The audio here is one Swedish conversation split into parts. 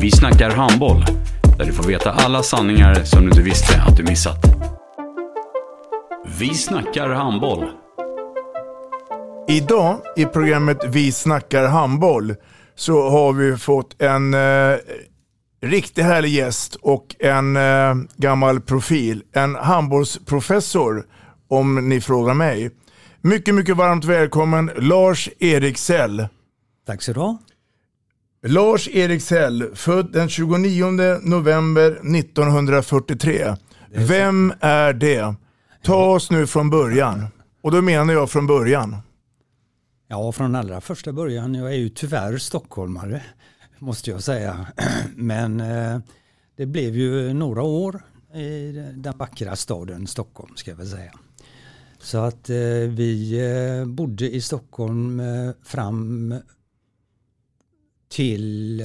Vi snackar handboll, där du får veta alla sanningar som du inte visste att du missat. Vi snackar handboll. Idag i programmet Vi snackar handboll så har vi fått en eh, riktigt härlig gäst och en eh, gammal profil. En handbollsprofessor om ni frågar mig. Mycket, mycket varmt välkommen Lars Eriksell. Tack så du ha. Lars Eriksell, född den 29 november 1943. Vem är det? Ta oss nu från början. Och då menar jag från början. Ja, från allra första början. Jag är ju tyvärr stockholmare, måste jag säga. Men eh, det blev ju några år i den vackra staden Stockholm, ska jag väl säga. Så att eh, vi eh, bodde i Stockholm eh, fram till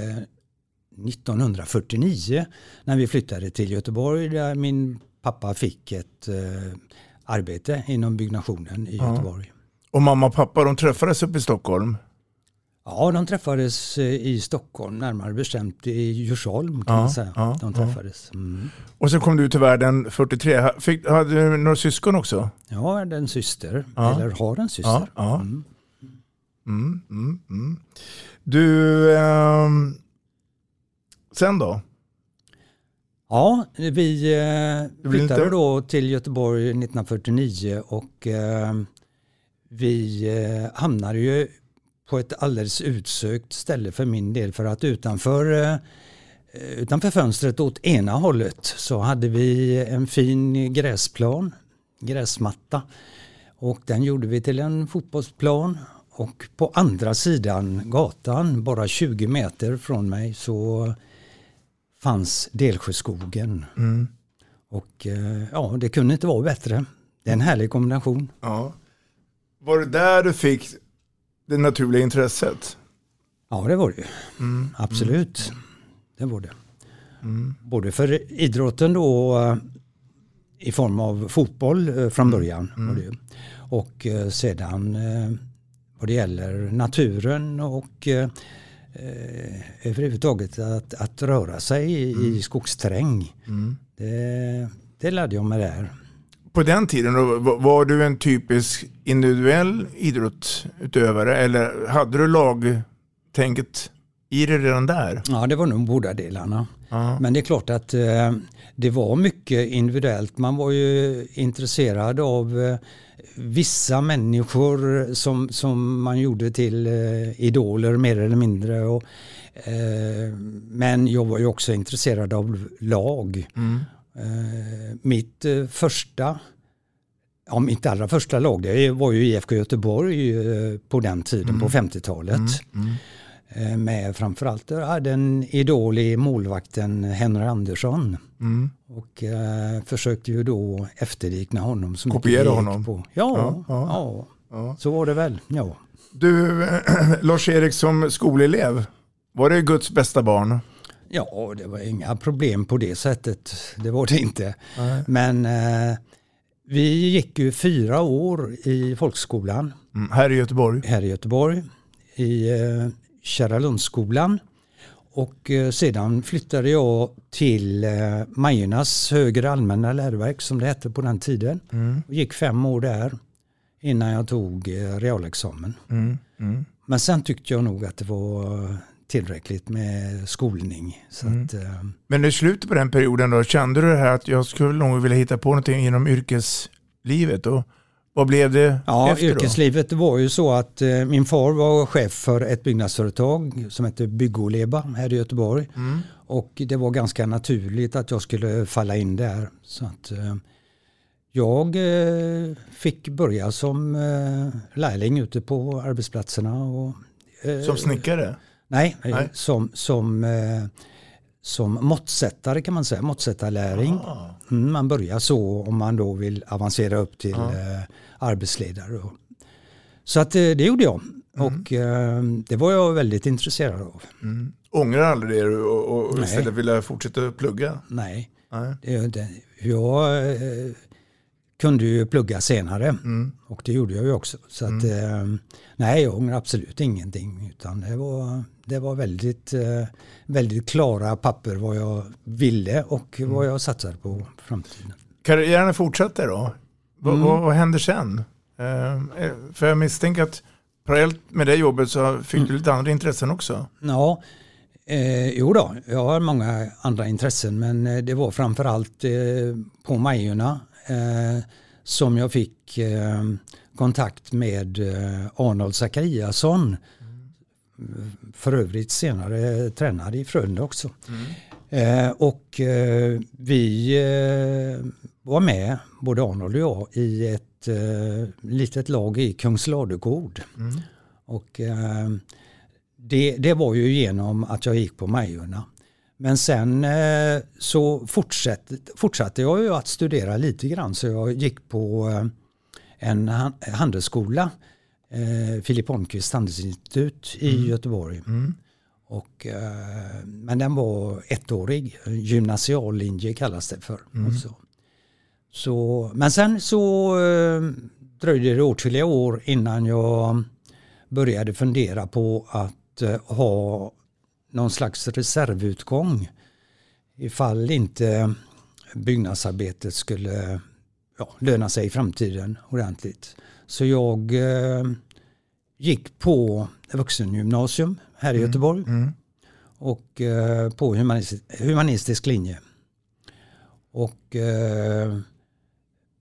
1949 när vi flyttade till Göteborg där min pappa fick ett arbete inom byggnationen i Göteborg. Och mamma och pappa de träffades uppe i Stockholm? Ja, de träffades i Stockholm, närmare bestämt i Djursholm kan Ja, man säga. ja, de ja. träffades. Mm. Och sen kom du till världen 43. Fick, hade du några syskon också? Jag har en syster, Ja. eller har en syster. Ja, ja. Mm. Mm, mm, mm. Du, ehm, sen då? Ja, vi eh, flyttade inte- då till Göteborg 1949 och eh, vi eh, hamnade ju på ett alldeles utsökt ställe för min del för att utanför, eh, utanför fönstret åt ena hållet så hade vi en fin gräsplan, gräsmatta och den gjorde vi till en fotbollsplan och på andra sidan gatan, bara 20 meter från mig så fanns Delsjöskogen. Mm. Och eh, ja, det kunde inte vara bättre. Det är en härlig kombination. Ja. Var det där du fick det naturliga intresset? Ja, det var det ju. Mm. Absolut. Det var det. Mm. Både för idrotten då eh, i form av fotboll eh, från början. Mm. Var det ju. Och sedan vad det gäller naturen och eh, överhuvudtaget att, att röra sig i, i skogsträng. Mm. Det, det lärde jag mig där. På den tiden var- du en typisk individuell idrottsutövare eller hade du lagtänket i det redan där? Ja, det var nog båda delarna. Ja. Men det är klart att eh, det var mycket individuellt. Man var ju intresserad av eh, vissa människor som, som man gjorde till eh, idoler mer eller mindre. Och, eh, men jag var ju också intresserad av lag. Mm. Eh, mitt eh, första, ja mitt allra första lag det var ju IFK Göteborg eh, på den tiden, på 50-talet. Mm. Eh, Med framförallt jag hade en idol i målvakten Henry Andersson. Mm. Och eh, försökte ju då efterlikna honom. Så Kopiera honom? På. Ja, Ja, ja, ja. Ja. så var det väl. Ja. Du, Lars-Erik som skolelev, var det Guds bästa barn? ja, det var inga problem på det sättet. Det var det inte. Nej. Men eh, vi gick ju fyra år i folkskolan Mm. Här i Göteborg? här i Göteborg. I eh, Kärralundsskolan. Och eh, sedan flyttade jag till eh, Majornas högre allmänna läroverk som det hette på den tiden. Mm. Och gick fem år där innan jag tog eh, realexamen. Mm. Mm. Men sen tyckte jag nog att det var tillräckligt med skolning. Mm. att, Men i slutet på den perioden då, kände du det här att jag skulle nog vilja hitta på någonting inom yrkeslivet? Och vad blev det Ja, efter då? yrkeslivet var ju så att eh, min far var chef för ett byggnadsföretag som hette Byggoleba här i Göteborg. Mm. Och det var ganska naturligt att jag skulle falla in där. Så att, eh, jag eh, fick börja som eh, lärling ute på arbetsplatserna. Och, eh, Som snickare? Nej, eh, Nej. som, som, eh, som måttsättare kan man säga, måttsättarlärling. Ah. Mm, man börjar så om man då vill avancera upp till Ja. Arbetsledare. Så att eh, det gjorde jag och eh, det var jag väldigt intresserad av. Mm. Ångrar aldrig det och, och, istället vilja fortsätta plugga? Nej, Nej. det, det, jag eh, kunde ju plugga senare Mm. och det gjorde jag ju också. Så att, eh, nej, jag ångrar absolut ingenting utan det var, det var väldigt, eh, väldigt klara papper vad jag ville och Mm. vad jag satsade på framtiden. Karriären fortsatte då? Vad, Mm. vad, vad hände sen? Eh, för jag misstänker att parallellt med det jobbet så fick Mm. du lite andra intressen också. Ja, eh, jo då, jag har många andra intressen men eh, det var framförallt eh, på Majorna eh, som jag fick eh, kontakt med eh, Arnold Zachariasson. För övrigt senare tränare i Frölunda också. Eh, och vi var med, både Arnold och jag, i ett eh, litet lag i Kungsladugård. Mm. Och eh, det, det var ju genom att jag gick på Majorna. Men sen eh, så fortsatte, fortsatte jag ju att studera lite grann så jag gick på eh, en han- handelsskola, eh, Filip Holmqvist handelsinstitut i Göteborg. Och, eh, men den var ettårig, gymnasiallinje kallas det för. Och så. Så, men sen så eh, dröjde det åtskilliga år innan jag började fundera på att eh, ha någon slags reservutgång ifall inte byggnadsarbetet skulle ja, löna sig i framtiden ordentligt. Så jag eh, gick på vuxengymnasium här i Göteborg Mm. och eh, på humanistisk, humanistisk linje. Och eh,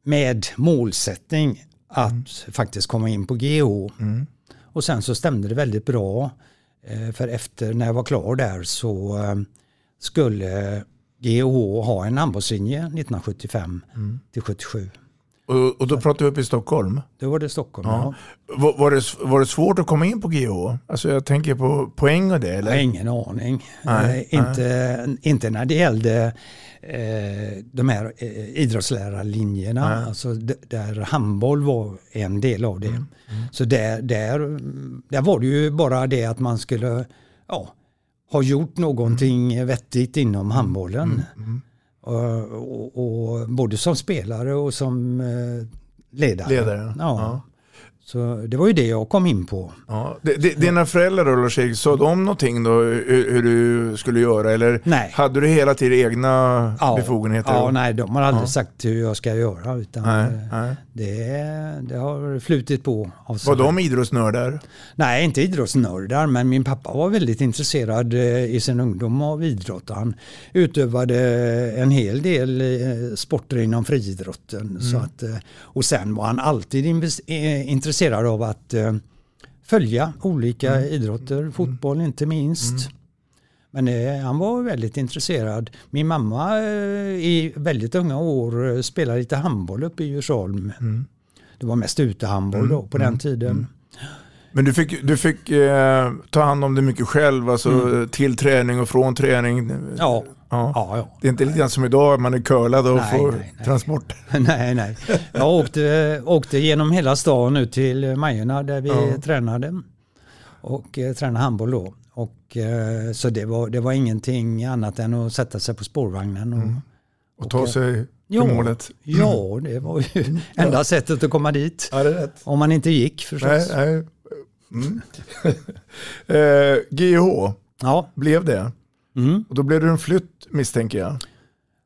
med målsättning att faktiskt komma in på GH. Mm. Och sen så stämde det väldigt bra. Eh, för efter när jag var klar där så eh, skulle GH ha en handbollslinje 1975 Mm. till 77. Och, och då pratade vi upp i Stockholm. Då var det Stockholm. Ja. Ja. Var, var, det, var det svårt att komma in på GH? Alltså jag tänker på poäng och det Jag eller? har ingen aning. Nej, eh, inte, inte när det gällde de här eh, idrottslärarlinjerna. Nej. Alltså där handboll var en del av det. Mm, Så där, där, där var det ju bara det att man skulle ja, ha gjort någonting vettigt inom handbollen. Mm, Och, och, och både som spelare och som eh, ledare. Ledare, Ja. ja. Så det var ju det jag kom in på. Ja. D- d- Dina föräldrar då Lars-Erik, sa de någonting då hur, hur du skulle göra? Eller Nej. hade du hela tiden egna Ja, befogenheter? Ja, nej, de har aldrig Ja. sagt hur jag ska göra. Utan Nej, nej. Det, det har flutit på. Av Var de idrottsnördar? Nej, inte idrottsnördar, men min pappa var väldigt intresserad eh, i sin ungdom av idrott. Han utövade en hel del eh, sporter inom friidrotten. Så att, eh, och sen var han alltid eh, intresserad av att eh, följa olika idrotter, fotboll inte minst. Men eh, han var väldigt intresserad. Min mamma eh, i väldigt unga år eh, spelade lite handboll uppe i Djursholm. Det var mest utehandboll då på den tiden. Men du fick, du fick eh, ta hand om det mycket själv, alltså Mm. till träning och från träning. Ja. Ja. Ja, ja. Det är inte lite grann som idag, man är curlad och Nej, får nej, nej. transport. nej, nej. Jag åkte, åkte genom hela stan ut till Majorna där vi Ja. tränade. Och eh, tränade handboll då. Och, eh, så det var, det var ingenting annat än att sätta sig på spårvagnen. Och, Och ta sig till Ja. målet. Ja, det var ju enda sättet att komma dit. Ja. Om man inte gick förstås. Nej, nej. Mm. eh, GH Ja. blev det. Mm. Och då blev det en flytt misstänker jag.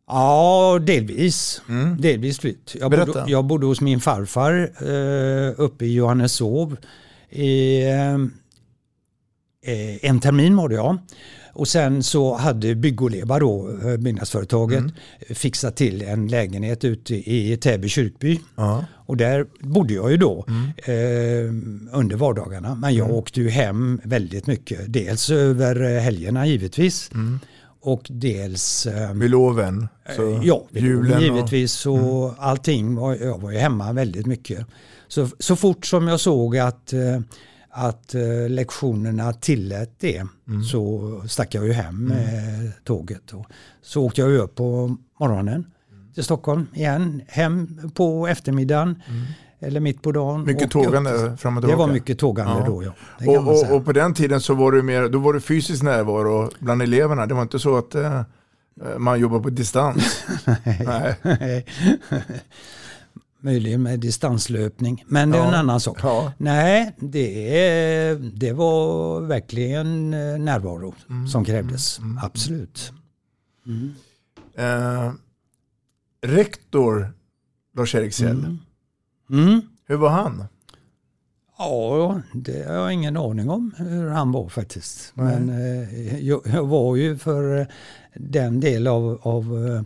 Ja, delvis. Delvis flytt. Jag bodde, jag bodde hos min farfar eh, uppe i Johanneshov i, eh, eh, en termin var det ja. Och sen så hade Bygg-Oleva då, eh, byggnadsföretaget, fixat till en lägenhet ute i Täby kyrkby. Ja. Och där bodde jag ju då eh, under vardagarna. Men jag åkte ju hem väldigt mycket. Dels över eh, helgerna givetvis. Och dels eh, Vid loven. Så Ja, julen och- givetvis och allting. Var, jag var ju hemma väldigt mycket. Så, så fort som jag såg att, eh, att eh, lektionerna tillät det Mm. så stack jag ju hem med tåget. Och så åkte jag upp på morgonen till Stockholm igen. Hem på eftermiddagen eller mitt på dagen. Mm. Mycket tågande fram och Det tillbaka. var mycket tågande Ja. då ja. Det Och, och, och på den tiden så var det mer, då var det fysisk närvaro bland eleverna. Det var inte så att eh, man jobbar på distans. Nej. Nej. Möjligen med distanslöpning, men det är Ja. en annan sak. Ja. Nej, det, det var verkligen eh, närvaro Mm. som krävdes. Absolut. Eh, rektor Lars-Erik Sell, Mm. hur var han? Ja, det har jag ingen aning om hur han var faktiskt. Nej. Men eh, jag, jag var ju för eh, den del av, av, eh,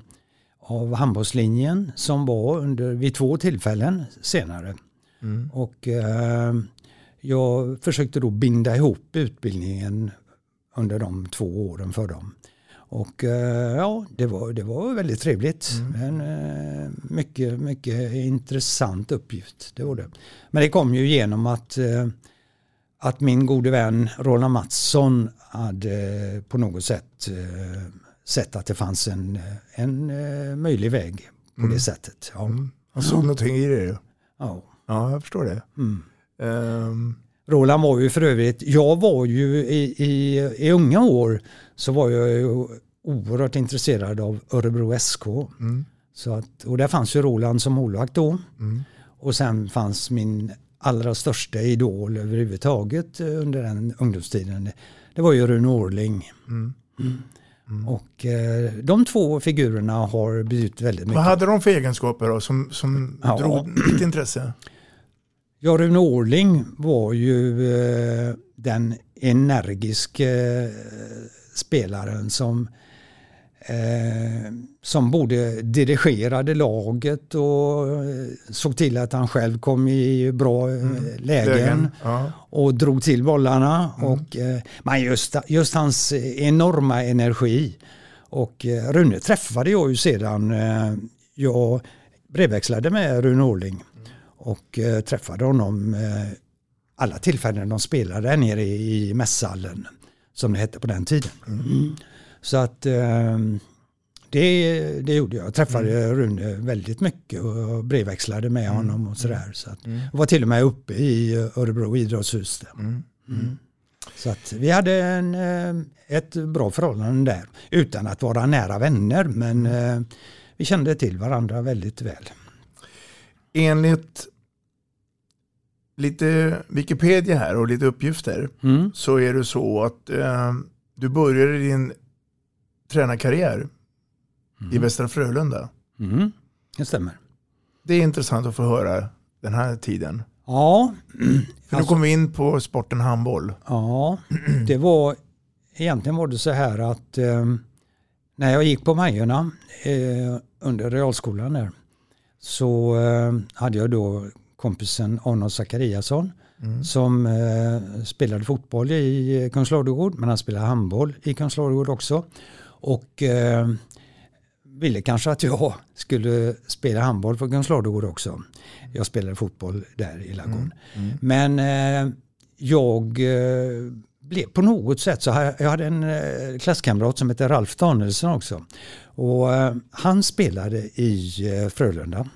av handbollslinjen som var under, vid två tillfällen senare. Mm. Och eh, jag försökte då binda ihop utbildningen under de två åren för dem. Och eh, ja, det var, det var väldigt trevligt. En eh, mycket, mycket intressant uppgift. Det var det. Men det kom ju genom att, eh, att min gode vän Roland Mattsson hade på något sätt eh, sett att det fanns en, en eh, möjlig väg på det sättet. Ja. Han såg någonting i det. Ja. Ja, jag förstår det. Ehm, Roland var ju för övrigt, jag var ju i, i, i unga år så var jag ju oerhört intresserad av Örebro SK. Så att, och där fanns ju Roland som målvakt då. Och sen fanns min allra största idol överhuvudtaget under den ungdomstiden. Det var ju Rune Orling. Mm. Och eh, de två figurerna har betytt väldigt mycket. vad hade de för egenskaper då, som, som Ja. drog ditt intresse? Ja, Rune Orling var ju eh, den energiska eh, spelaren som, eh, som både dirigerade laget och eh, såg till att han själv kom i bra eh, lägen. Lägen, ja. Och drog till bollarna. Och, eh, men just, just hans enorma energi. Och eh, Rune träffade jag ju sedan. Eh, jag brevväxlade med Rune Orling. Och eh, träffade honom alla tillfällen de spelade nere i, i mässhallen. Som det hette på den tiden. Mm. Så att eh, det, det gjorde jag. Jag träffade Rune väldigt mycket och brevväxlade med honom och sådär. Så att, jag var till och med uppe i Örebro idrottshus. Där. Mm. Så att vi hade en, eh, ett bra förhållande där. Utan att vara nära vänner men eh, vi kände till varandra väldigt väl. Enligt lite Wikipedia här och lite uppgifter Mm. så är det så att eh, du började din tränarkarriär i Västra Frölunda. Mm. Det stämmer. Det är intressant att få höra den här tiden. Ja, För nu kommer vi in på sporten handboll. ja, det var egentligen var det så här att eh, när jag gick på Majorna eh, under realskolan där så eh, hade jag då kompisen Arnold Zachariasson som eh, spelade fotboll i Kungsladugård men han spelade handboll i Kungsladugård också. Och eh, ville kanske att jag skulle spela handboll för Kungsladugård också. Jag spelade fotboll där i Lagun. Men eh, jag eh, blev på något sätt så här, jag hade en eh, klasskamrat som heter Ralf Danielsson också. Och eh, han spelade i eh, Frölunda.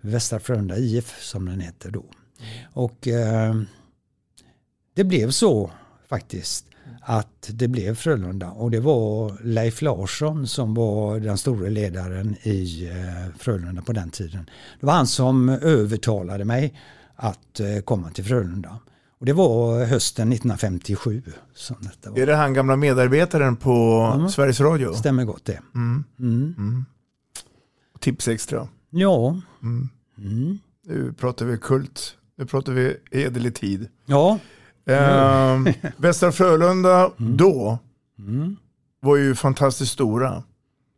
Västra Frölunda IF som den heter då. Och det blev så faktiskt att det blev Frölunda och det var Leif Larsson som var den stora ledaren i eh, Frölunda på den tiden. Det var han som övertalade mig att eh, komma till Frölunda. Och det var hösten 1957 som detta var. Är det han gamla medarbetaren på Sveriges Radio? Stämmer gott det. Mm. Mm. Tips extra. Ja. Mm. Mm. Nu pratar vi kult. Nu pratar vi hederlig tid. Ja. Eh, Västra Frölunda Mm. då var ju fantastiskt stora.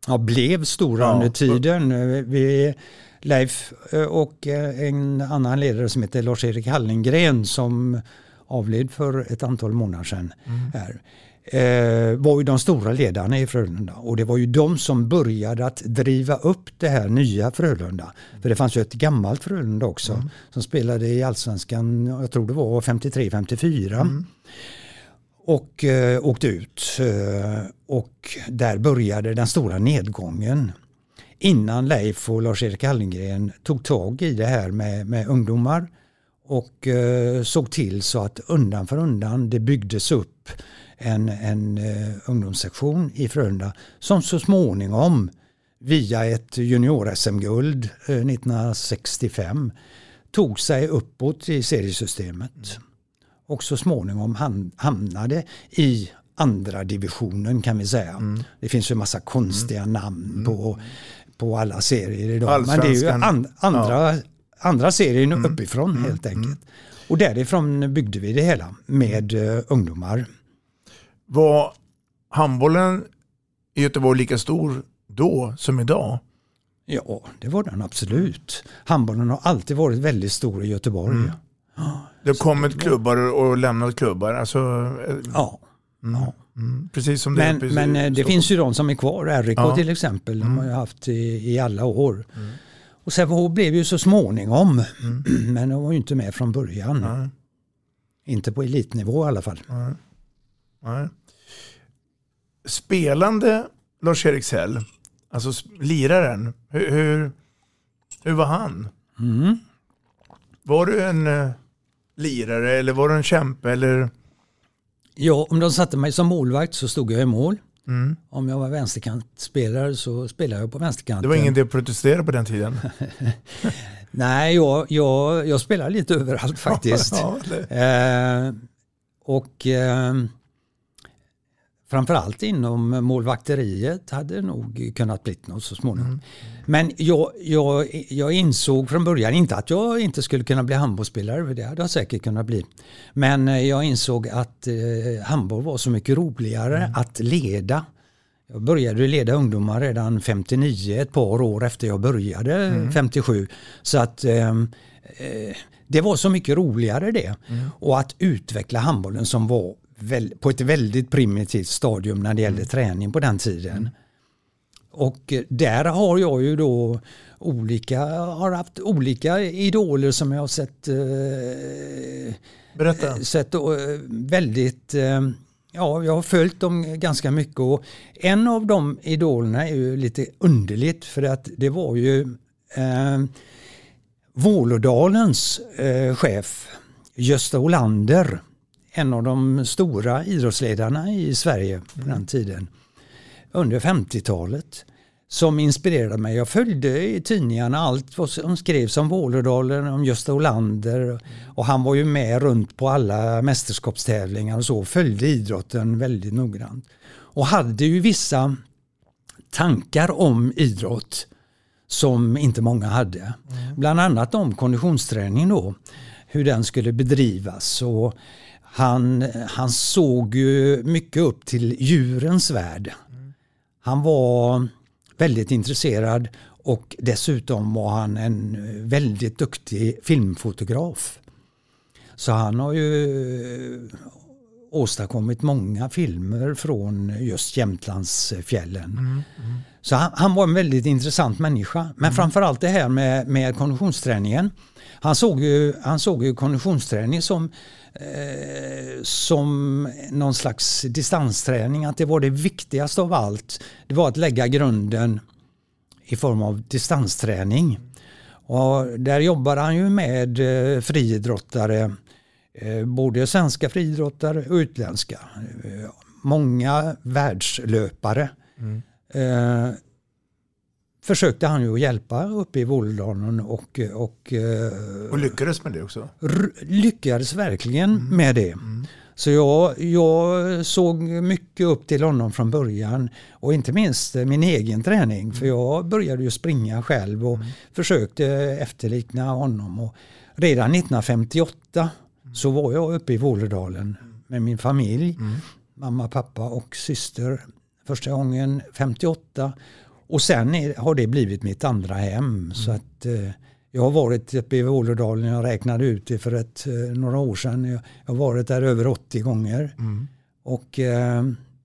Ja, blev stora Ja. under tiden. Eh, Vi, Leif eh, och eh, en annan ledare som heter Lars-Erik Hallengren som avled för ett antal månader sedan. Här, eh, var ju de stora ledarna i Frölunda och det var ju de som började att driva upp det här nya Frölunda. För det fanns ju ett gammalt Frölunda också som spelade i Allsvenskan, jag tror det var 53-54 och eh, åkte ut. Eh, och där började den stora nedgången. Innan Leif och Lars-Erik Hallengren tog tag i det här med, med ungdomar och eh, såg till så att undan för undan det byggdes upp en, en eh, ungdomssektion i Frölunda som så småningom via ett junior-SM-guld eh, 1965 tog sig uppåt i seriesystemet och så småningom ham- hamnade i andra divisionen kan vi säga. Det finns ju massa konstiga namn på, på alla serier idag. Men det är ju Allsvenskan. an, andra, andra serier uppifrån helt enkelt. Och därifrån byggde vi det hela med eh, ungdomar. Var handbollen i Göteborg lika stor då som idag? Ja, det var den absolut. Handbollen har alltid varit väldigt stor i Göteborg. Det har kommit klubbar och lämnat klubbar. Alltså, eh, Ja. ja. mm, precis som det Men, eh, det Stockholm. finns ju de som är kvar. RIK Ja. till exempel, de har ju haft i, i alla år. Och Sävehof blev ju så småningom, men de var ju inte med från början. Inte på elitnivå i alla fall. Nej. Spelande Lars-Erik Säll, alltså liraren, hur, hur, hur var han? Mm. Var du en eh, lirare eller var du en kämpe? Eller? Ja, om de satte mig som målvakt så stod jag i mål. Mm. Om jag var vänsterkantspelare så spelade jag på vänsterkanten. Det var ingen idé att protestera på den tiden. Nej, jag, jag, jag spelar lite överallt faktiskt. Ja, eh, och eh, framförallt inom målvakteriet hade det nog kunnat bli något så småningom. Men jag, jag, jag insåg från början inte att jag inte skulle kunna bli handbollsspelare, för det hade jag säkert kunnat bli. Men eh, jag insåg att eh, handboll var så mycket roligare att leda. Jag började leda ungdomar redan 59, ett par år efter jag började 57. Så att ehm, eh, det var så mycket roligare det. Och att utveckla handbollen som var på ett väldigt primitivt stadium när det gällde träning på den tiden. Och eh, där har jag ju då olika, har haft olika idoler som jag har sett, eh, Berätta. sett eh, väldigt, eh, ja jag har följt dem ganska mycket och en av de idolerna är ju lite underligt för att det var ju eh, Vålådalens eh, chef Gösta Olander, en av de stora idrottsledarna i Sverige på den tiden, under 50-talet, som inspirerade mig. Jag följde i tidningarna allt vad som skrevs om Vålådalen, om Gösta Olander och han var ju med runt på alla mästerskapstävlingar och så, följde idrotten väldigt noggrant. Och hade ju vissa tankar om idrott som inte många hade. Bland annat om konditionsträning då, hur den skulle bedrivas. Och han, han såg ju mycket upp till djurens värld. Han var väldigt intresserad och dessutom var han en väldigt duktig filmfotograf. Så han har ju åstadkommit många filmer från just Jämtlandsfjällen. Så han, han var en väldigt intressant människa. Men framförallt det här med, med konditionsträningen. Han såg ju, han såg ju konditionsträning som, eh, som någon slags distansträning. Att det var det viktigaste av allt. Det var att lägga grunden i form av distansträning. Och där jobbar han ju med eh, friidrottare, både svenska friidrottare och utländska. Eh, många världslöpare. Eh, försökte han ju att hjälpa uppe i Vålådalen och, och, eh, Och lyckades med det också. lyckades verkligen med det. Så jag, jag såg mycket upp till honom från början och inte minst eh, min egen träning för jag började ju springa själv och försökte efterlikna honom. Och redan 1958 så var jag uppe i Vålådalen med min familj, mamma, pappa och syster första gången 58 och sen är, har det blivit mitt andra hem. Så att eh, jag har varit uppe i Vålådalen, jag räknade ut det för ett, eh, några år sedan. Jag har varit där över 80 gånger. Och eh,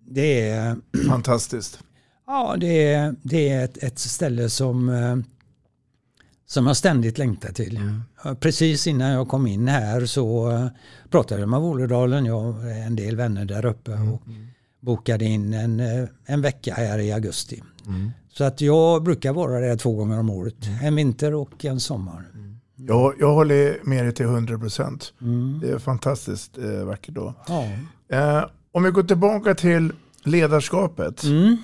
det är... Fantastiskt. Ja, det är, det är ett, ett ställe som, eh, som jag ständigt längtar till. Ja, Precis innan jag kom in här så eh, pratade jag med Vålådalen. Jag har en del vänner där uppe och bokade in en, eh, en vecka här i augusti. Så att jag brukar vara där två gånger om året. En vinter och en sommar. Jag, jag håller med dig till 100 procent. Det är fantastiskt eh, vackert då. Ja. Eh, om vi går tillbaka till ledarskapet. Mm.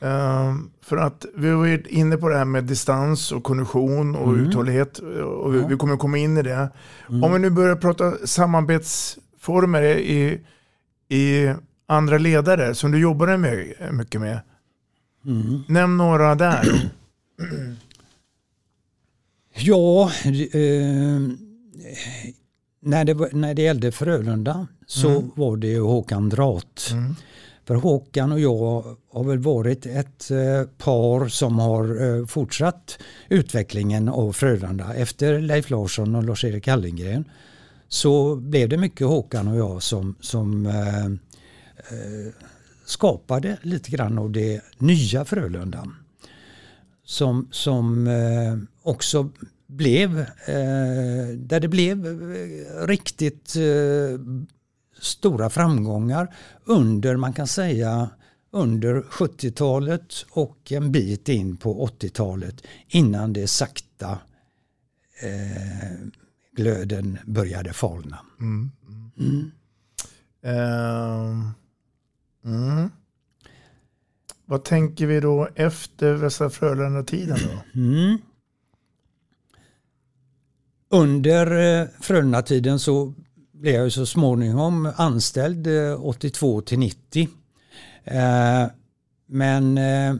Eh, för att vi var inne på det här med distans och kondition och Mm. uthållighet. Och vi, Ja. vi kommer komma in i det. Mm. Om vi nu börjar prata samarbetsformer i, i andra ledare som du jobbar med, mycket med. Mm. Nämn några där. Ja, eh, när, det, när det gällde Frölunda så Mm. var det ju Håkan Drat. För Håkan och jag har väl varit ett eh, par som har eh, fortsatt utvecklingen av Frölunda. Efter Leif Larsson och Lars-Erik Hallengren så blev det mycket Håkan och jag som, som eh, eh, skapade lite grann av det nya Frölunda. Som, som eh, också blev, eh, där det blev eh, riktigt eh, stora framgångar under, man kan säga, under 70-talet och en bit in på 80-talet innan det sakta eh, glöden började falna. Mm. Mm. Ehm, mm. Vad tänker vi då efter Västra Frölunda-tiden då? Mm. Under eh, Frölunda-tiden så blev jag så småningom anställd eh, 82 till 90. Eh, men eh,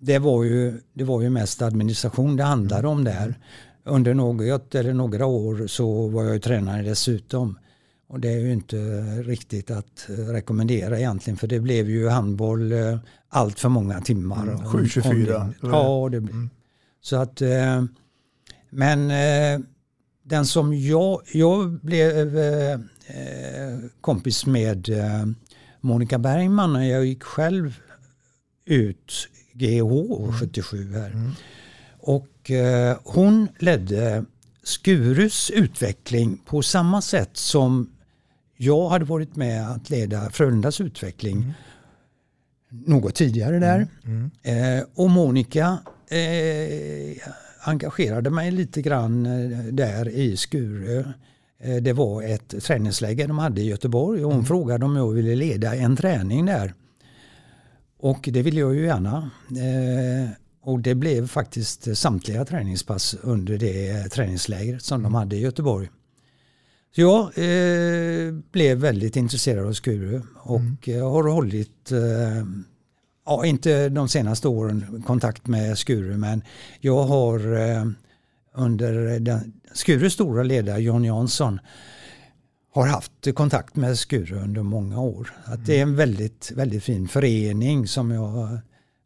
det var, ju, det var ju mest administration det handlade om där. Under något eller några år så var jag ju tränare dessutom. Och det är ju inte riktigt att eh, rekommendera egentligen för det blev ju handboll eh, allt för många timmar. Mm, om- 7-24. om det- Ja, det blev. Så att, eh, men eh, den som jag, jag blev eh, eh, kompis med eh, Monica Bergman när jag gick själv ut GH 77 här. Och eh, hon ledde Skurus utveckling på samma sätt som jag hade varit med att leda Frölundas utveckling något tidigare där. Eh, och Monica eh, engagerade mig lite grann eh, där i Skure. Eh, det var ett träningsläger de hade i Göteborg och hon frågade om jag ville leda en träning där. Och det ville jag ju gärna. Eh, och det blev faktiskt samtliga träningspass under det träningslägret som de hade i Göteborg. Så jag eh, blev väldigt intresserad av Skuru och eh, har hållit, eh, ja inte de senaste åren kontakt med Skuru men jag har eh, under den, Skurus stora ledare John Jansson har haft kontakt med Skuru under många år. Att det är en väldigt, väldigt fin förening som jag,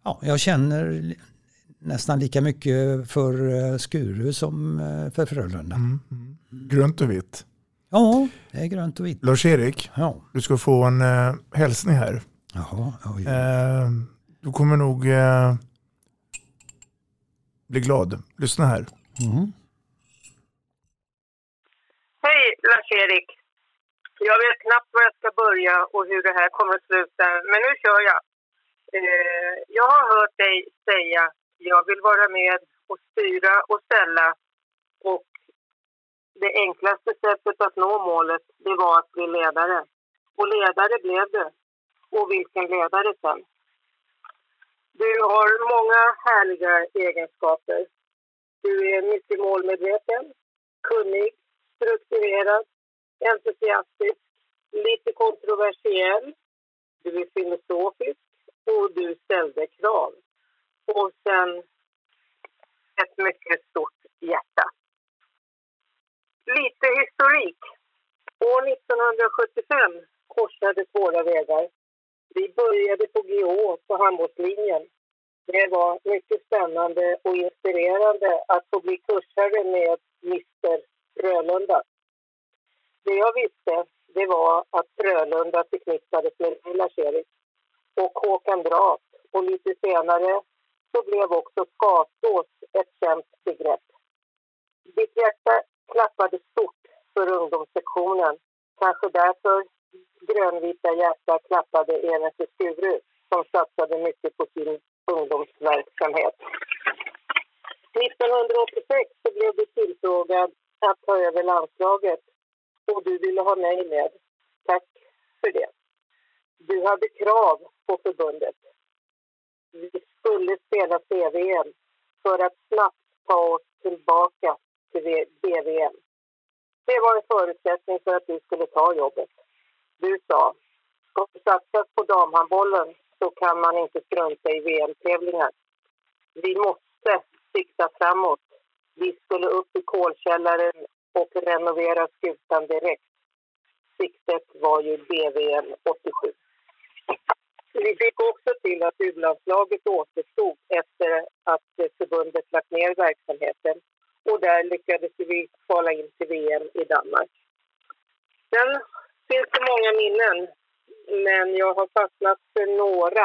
ja, jag känner nästan lika mycket för eh, Skuru som eh, för Frölunda. Grönt och vitt. Ja, det är grönt och vitt. Lars-Erik, Ja. du ska få en eh, hälsning här. Jaha, oj. Eh, du kommer nog eh, bli glad. Lyssna här. Mm. Hej Lars-Erik. Jag vet knappt var jag ska börja och hur det här kommer att sluta, men nu kör jag. Eh, jag har hört dig säga jag vill vara med och styra och ställa och det enklaste sättet att nå målet det var att bli ledare. Och ledare blev du. Och vilken ledare sen. Du har många härliga egenskaper. Du är mycket målmedveten, kunnig, strukturerad, entusiastisk, lite kontroversiell. Du är filosofisk och du ställde krav. Och sen ett mycket stort hjärta. Lite historik. År 1975 korsades våra vägar. Vi började på GH på handbollslinjen. Det var mycket spännande och inspirerande att få bli kursare med Mr Frölunda. Det jag visste det var att Frölunda förknippades med Lars-Erik och Håkan Drak. och lite senare så blev också Skatås ett känt begrepp. Ditt hjärta klappade stort för ungdomssektionen. Kanske därför grönvita hjärta klappade även för Skuru som satsade mycket på sin ungdomsverksamhet. 1986 så blev du tillfrågad att ta över landslaget och du ville ha mig med. Tack för det. Du hade krav på förbundet. Vi skulle spela CVM för att snabbt ta oss tillbaka till BVM. Det var en förutsättning för att du skulle ta jobbet. Du sa, ska det satsas på damhandbollen så kan man inte strunta i VM-tävlingar. Vi måste sikta framåt. Vi skulle upp i kolkällaren och renovera skutan direkt. Siktet var ju BVM 87. Vi fick också till att U-landslaget återstod efter att förbundet lagt ner verksamheten och där lyckades vi kvala in till VM i Danmark. Sen finns det många minnen, men jag har fastnat för några.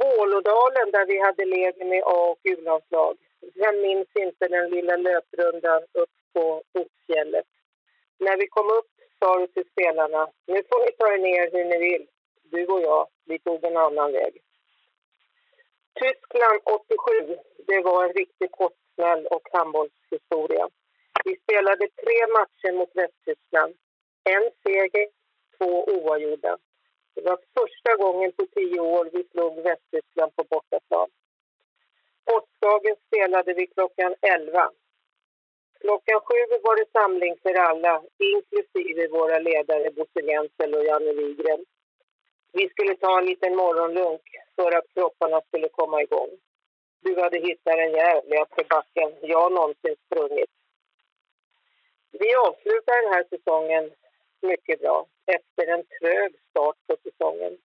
Vålådalen där vi hade läger med A och U-landslag. Vem minns inte den lilla löprundan upp på Oxfjället? När vi kom upp sa du till spelarna, nu får ni ta er ner hur ni vill. Du och jag, vi tog en annan väg. Tyskland 87, det var en riktig kortsmäll och handbollshistoria. Vi spelade tre matcher mot Västtyskland. En seger, två oavgjorda. Det var första gången på tio år vi slog Västtyskland på bortaplan. Påskdagen spelade vi klockan 11. Klockan sju var det samling för alla, inklusive våra ledare Bosse Jensel och Janne Wigren. Vi skulle ta en liten morgonlunk för att kropparna skulle komma igång. Du hade hittat den jävligaste backen jag någonsin sprungit. Vi avslutar den här säsongen mycket bra efter en trög start på säsongen.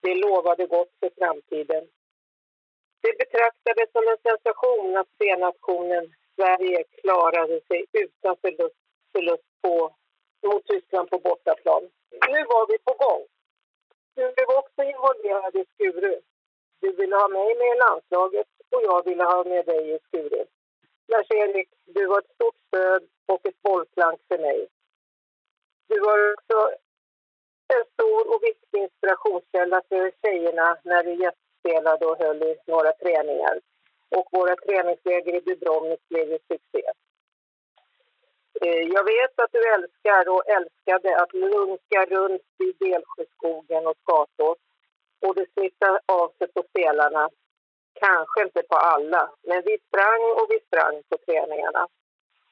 Det lovade gott för framtiden. Det betraktades som en sensation att C-nationen Sverige klarade sig utan förlust, förlust på, mot Tyskland på bortaplan. Nu var vi på gång. Du blev också involverad i Skuru. Du ville ha mig med i landslaget och jag ville ha med dig i Skuru. Lars-Erik, du var ett stort stöd och ett bollplank för mig. Du var också en stor och viktig inspirationskälla för tjejerna när du gästspelade och höll i några träningar. Och våra träningsläger i Dubrovnik blev ju succé. Eh, jag vet att du älskar och älskade att lunka runt i Delsjöskogen och Skatås. Och det smittar av sig på spelarna. Kanske inte på alla, men vi sprang och vi sprang på träningarna.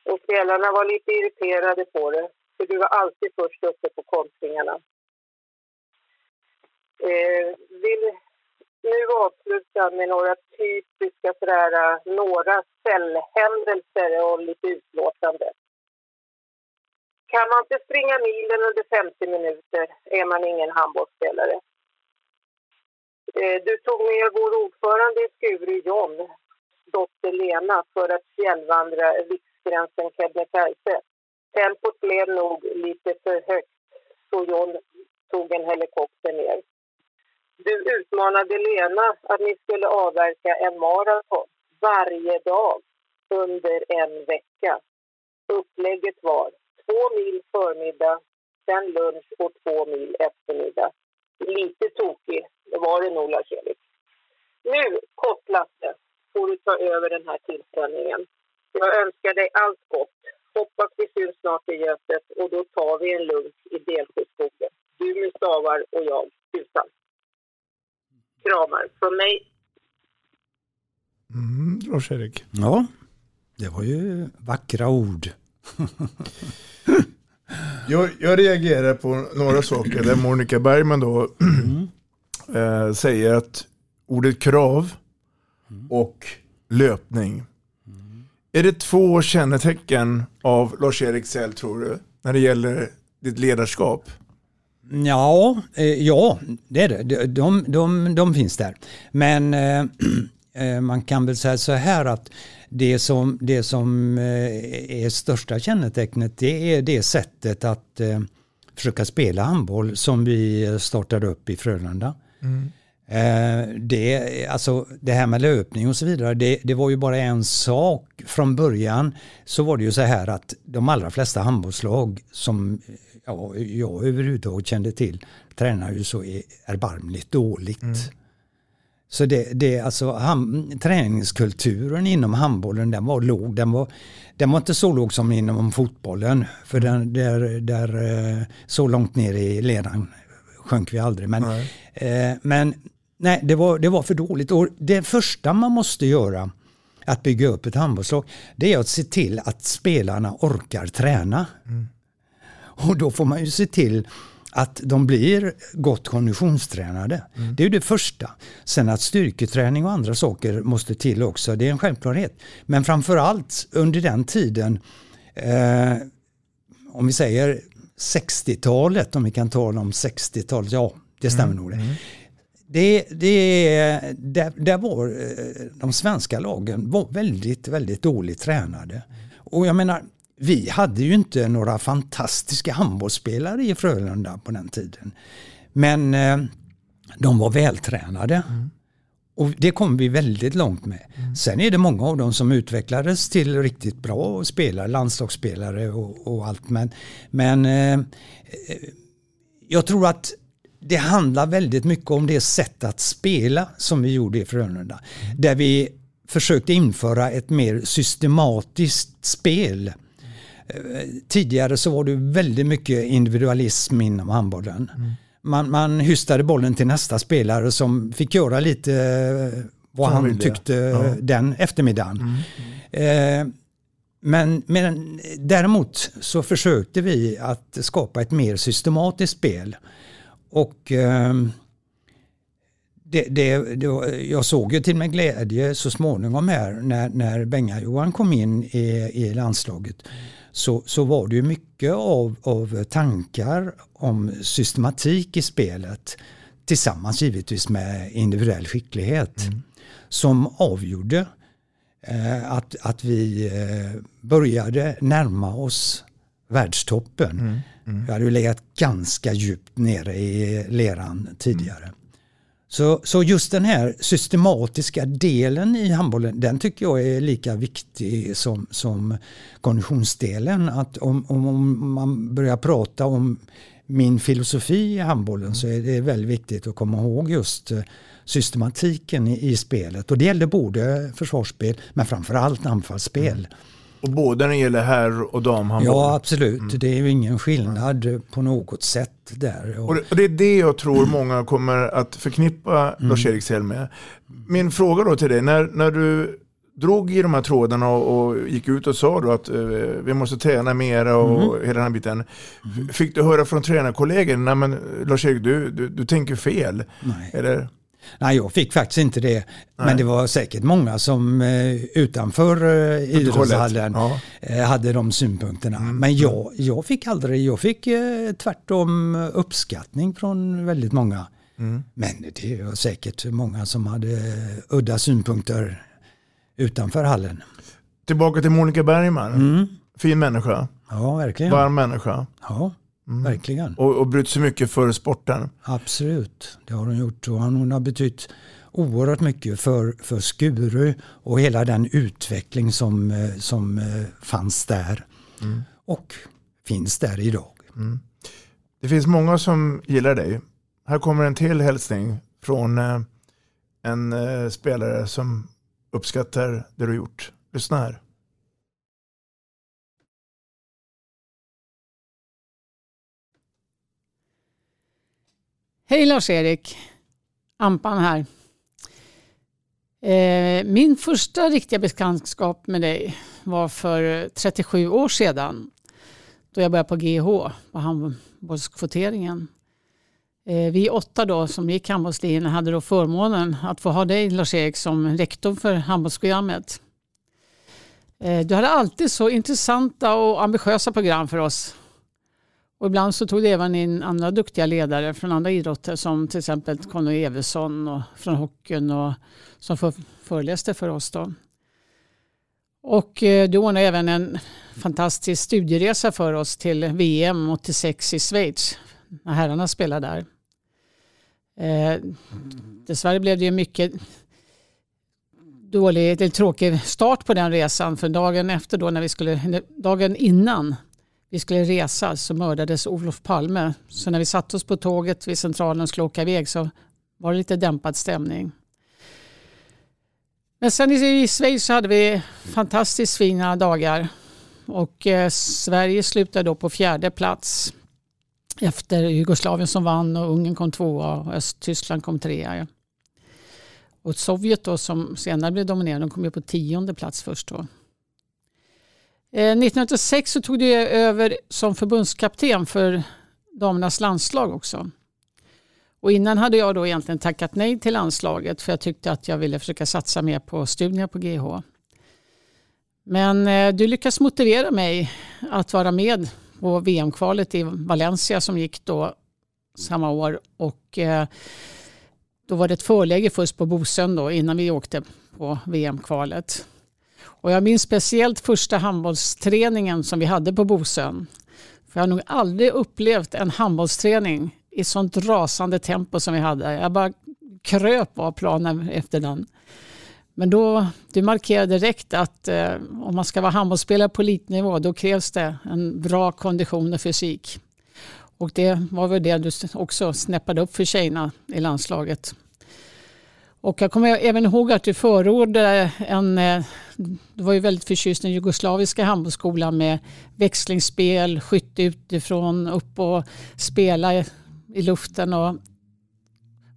Och spelarna var lite irriterade på det, för du var alltid först uppe på kontringarna. Eh, vill nu avsluta med några typiska sådär, några cellhändelser och lite utlåtande. Kan man inte springa milen under 50 minuter är man ingen handbollsspelare. Eh, du tog med vår ordförande i Skuru, John, dotter Lena, för att fjällvandra riksgränsen Kebnekaise. Tempot blev nog lite för högt, så John tog en helikopter ner. Du utmanade Lena att ni skulle avverka en maraton varje dag under en vecka. Upplägget var två mil förmiddag, sen lunch och två mil eftermiddag. Lite tokig, det var det nog Lars-Erik. Nu, Kottlasse, får du ta över den här tillställningen. Jag önskar dig allt gott. Hoppas vi syns snart i Götet och då tar vi en lunch i Delsjöskogen. Du med stavar och jag utan. Kramar från mig. Mm, Lars-Erik. Ja, det var ju vackra ord. jag, jag reagerar på några saker där Monica Bergman då Mm. eh, säger att ordet krav och löpning. Är det två kännetecken av Lars-Erik Säll tror du? När det gäller ditt ledarskap? Ja, eh, ja det är det. De, de, de, de finns där. Men eh, eh, man kan väl säga så här att det som, det som eh, är största kännetecknet det är det sättet att eh, försöka spela handboll som vi startade upp i Frölunda. Mm. Eh, det, alltså, det här med löpning och så vidare, det, det, var ju bara en sak. Från början så var det ju så här att de allra flesta handbollslag som ja, jag överhuvudtaget kände till tränar ju så erbarmligt dåligt. Mm. Så det, det alltså ham, träningskulturen inom handbollen den var låg. Den var, den var inte så låg som inom fotbollen. För den, där, där, eh, så långt ner i ledan sjönk vi aldrig. Men, eh, men nej, det var, det var för dåligt. Och det första man måste göra att bygga upp ett handbollslag det är att se till att spelarna orkar träna. Mm. Och då får man ju se till att de blir gott konditionstränade. Mm. Det är det första. Sen att styrketräning och andra saker måste till också, det är en självklarhet. Men framförallt under den tiden, eh, om vi säger 60-talet, om vi kan tala om 60-talet, ja det stämmer mm. nog det. Det, det, där, där var eh, de svenska lagen var väldigt, väldigt dåligt tränade. Och jag menar, vi hade ju inte några fantastiska handbollsspelare i Frölunda på den tiden. Men eh, de var vältränade. Mm. Och det kom vi väldigt långt med. Mm. Sen är det många av dem som utvecklades till riktigt bra spelare, landslagsspelare och, och allt. Men, men eh, jag tror att det handlar väldigt mycket om det sätt att spela som vi gjorde i Frölunda. Där vi försökte införa ett mer systematiskt spel Tidigare så var det väldigt mycket individualism inom handbollen. Mm. Man, man hystade bollen till nästa spelare som fick göra lite eh, vad som han tyckte ja. den eftermiddagen. Mm. Eh, men, men däremot så försökte vi att skapa ett mer systematiskt spel. Och eh, det, det, det, jag såg ju till med glädje så småningom här när, när Benga-Johan kom in i, i landslaget så, så var det ju mycket av, av tankar om systematik i spelet tillsammans givetvis med individuell skicklighet mm. som avgjorde eh, att, att vi eh, började närma oss världstoppen. Mm. Mm. Vi hade ju legat ganska djupt nere i leran tidigare. Mm. Så, så just den här systematiska delen i handbollen, den tycker jag är lika viktig som, som konditionsdelen. Att om, om, om man börjar prata om min filosofi i handbollen så är det väldigt viktigt att komma ihåg just eh, systematiken i, i spelet. Och det gäller både försvarsspel men framförallt anfallsspel. Mm. Och både när det gäller herr och damhandboll? Ja absolut, mm. det är ju ingen skillnad på något sätt där. Och, och det är det jag tror många kommer att förknippa mm. Lars-Erik Sell med. Min fråga då till dig, när, när du drog i de här trådarna och, och gick ut och sa då att uh, vi måste träna mera och mm. hela den här biten. Mm. Fick du höra från tränarkollegor, nej men Lars-Erik du, du, du tänker fel? Nej. Eller? Nej, jag fick faktiskt inte det. Nej. Men det var säkert många som eh, utanför eh, idrottshallen ja. eh, hade de synpunkterna. Mm. Men jag, jag fick aldrig, jag fick tvärtom uppskattning från väldigt många. Mm. Men det var säkert många som hade udda synpunkter utanför hallen. Tillbaka till Monica Bergman. Mm. Fin människa. Ja, verkligen. Varm människa. Ja. Mm. Verkligen. Och, och brytt sig mycket för sporten. Absolut, det har hon gjort. Och hon har betytt oerhört mycket för, för Skuru och hela den utveckling som, eh, som eh, fanns där. Mm. Och finns där idag. Mm. Det finns många som gillar dig. Här kommer en till hälsning från eh, en spelare som uppskattar det du har gjort. Lyssna här. Hej Lars-Erik! Ampan här. Eh, min första riktiga bekantskap med dig var för 37 år sedan. Då jag började på GH, på handbollskvoteringen. Eh, vi åtta då som gick handbollslinjen hade då förmånen att få ha dig Lars-Erik som rektor för handbollsprogrammet. Eh, du hade alltid så intressanta och ambitiösa program för oss och ibland så tog det även in andra duktiga ledare från andra idrotter som till exempel Conny Evesson och från hockeyn och som föreläste för oss. Då. Och eh, du ordnade även en fantastisk studieresa för oss till VM 86 i Schweiz när herrarna spelade där. Eh, dessvärre blev det ju mycket dålig, eller tråkig start på den resan för dagen efter då när vi skulle, dagen innan vi skulle resa så mördades Olof Palme. Så när vi satte oss på tåget vid centralen och skulle åka iväg så var det lite dämpad stämning. Men sen i Schweiz så hade vi fantastiskt fina dagar och eh, Sverige slutade då på fjärde plats efter Jugoslavien som vann och Ungern kom tvåa och Östtyskland kom trea. Och Sovjet då som senare blev dominerande, de kom ju på tionde plats först då. Eh, 1986 så tog du över som förbundskapten för damernas landslag också. Och innan hade jag då egentligen tackat nej till landslaget för jag tyckte att jag ville försöka satsa mer på studierna på GH. Men eh, du lyckas motivera mig att vara med på VM-kvalet i Valencia som gick då samma år. Och eh, då var det ett förläge först på Bosön då innan vi åkte på VM-kvalet. Och jag minns speciellt första handbollsträningen som vi hade på Bosön. För jag har nog aldrig upplevt en handbollsträning i sånt rasande tempo som vi hade. Jag bara kröp av planen efter den. Men då, du markerade direkt att eh, om man ska vara handbollsspelare på elitnivå då krävs det en bra kondition och fysik. Och det var väl det du också snäppade upp för tjejerna i landslaget. Och jag kommer även ihåg att du förordade en, eh, du var ju väldigt förtjust i den jugoslaviska handbollsskolan med växlingsspel, skytte utifrån, upp och spela i luften. Och,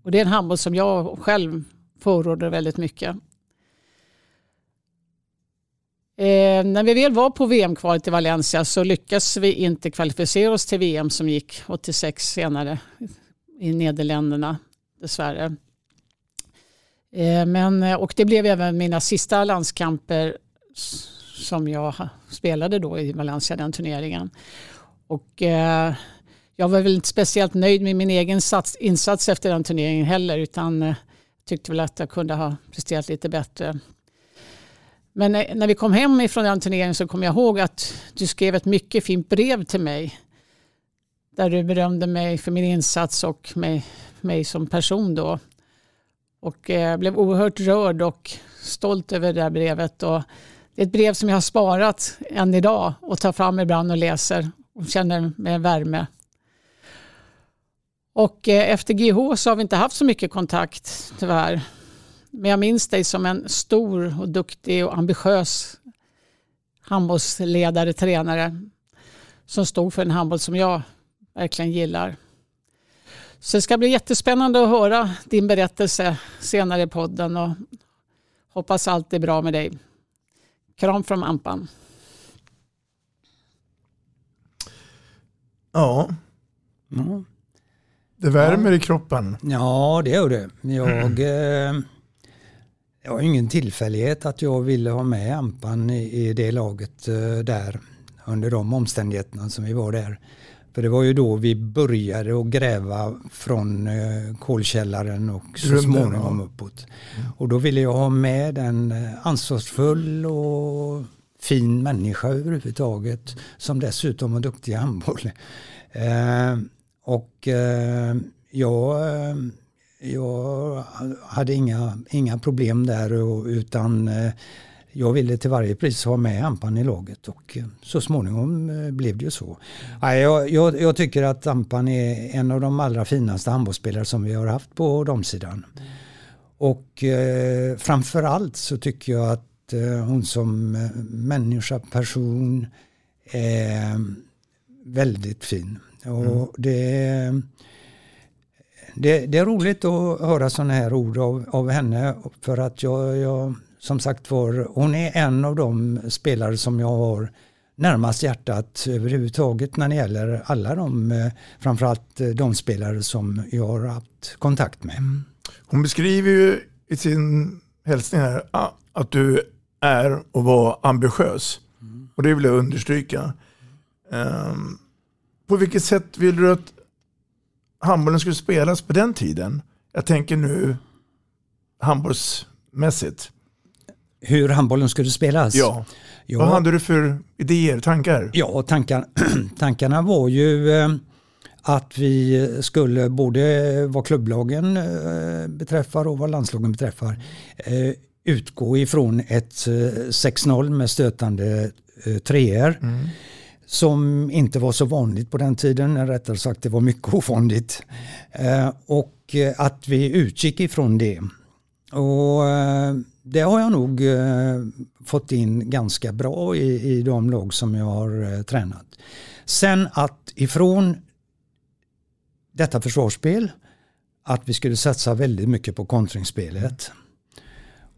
och det är en handboll som jag själv förordar väldigt mycket. Eh, när vi väl var på VM-kvalet i Valencia så lyckades vi inte kvalificera oss till VM som gick 86 senare i Nederländerna dessvärre. Eh, men, eh, och det blev även mina sista landskamper som jag spelade då i Valencia, den turneringen. Och, eh, jag var väl inte speciellt nöjd med min egen sats, insats efter den turneringen heller utan eh, tyckte väl att jag kunde ha presterat lite bättre. Men eh, när vi kom hem ifrån den turneringen så kom jag ihåg att du skrev ett mycket fint brev till mig. Där du berömde mig för min insats och mig, mig som person då. Och jag eh, blev oerhört rörd och stolt över det där brevet. Och det är ett brev som jag har sparat än idag och tar fram ibland och läser och känner med värme. Och eh, efter GH så har vi inte haft så mycket kontakt tyvärr. Men jag minns dig som en stor och duktig och ambitiös handbollsledare, tränare som stod för en handboll som jag verkligen gillar. Så det ska bli jättespännande att höra din berättelse senare i podden och hoppas allt är bra med dig. Kram från Ampan. Ja. Mm. Det värmer ja. i kroppen. Ja, det gör det. Jag, mm. det var ingen tillfällighet att jag ville ha med Ampan i, i det laget eh, där under de omständigheterna som vi var där. För det var ju då vi började att gräva från eh, kolkällaren och så småningom uppåt. Och då ville jag ha med en eh, ansvarsfull och fin människa överhuvudtaget som dessutom var duktig i handboll. Eh, och eh, jag, eh, jag hade inga, inga problem där och, utan eh, jag ville till varje pris ha med Ampan i laget och eh, så småningom eh, blev det ju så. Jag, jag, jag tycker att Ampan är en av de allra finaste handbollsspelare som vi har haft på damsidan. Och eh, framförallt så tycker jag att eh, hon som människa, person är väldigt fin. Och mm. det, det, det, är roligt att höra sådana här ord av, av henne för att jag, jag som sagt var, hon är en av de spelare som jag har närmast hjärtat överhuvudtaget när det gäller alla de, eh, framförallt eh, de spelare som jag har haft kontakt med. Hon beskriver ju i sin hälsning här att du är och var ambitiös. Mm. Och det vill jag understryka. Um, på vilket sätt vill du att handbollen skulle spelas på den tiden? Jag tänker nu handbollsmässigt. Hur handbollen skulle spelas? Ja. ja. Vad hade du för idéer, tankar? Ja, tankar, tankarna var ju eh, att vi skulle både vad klubblagen eh, beträffar och vad landslagen beträffar eh, utgå ifrån ett 6-0 med stötande treor. Mm. Som inte var så vanligt på den tiden, rättare sagt det var mycket ovanligt. Och att vi utgick ifrån det. Och det har jag nog fått in ganska bra i, i de lag som jag har tränat. Sen att ifrån detta försvarsspel att vi skulle satsa väldigt mycket på kontringsspelet.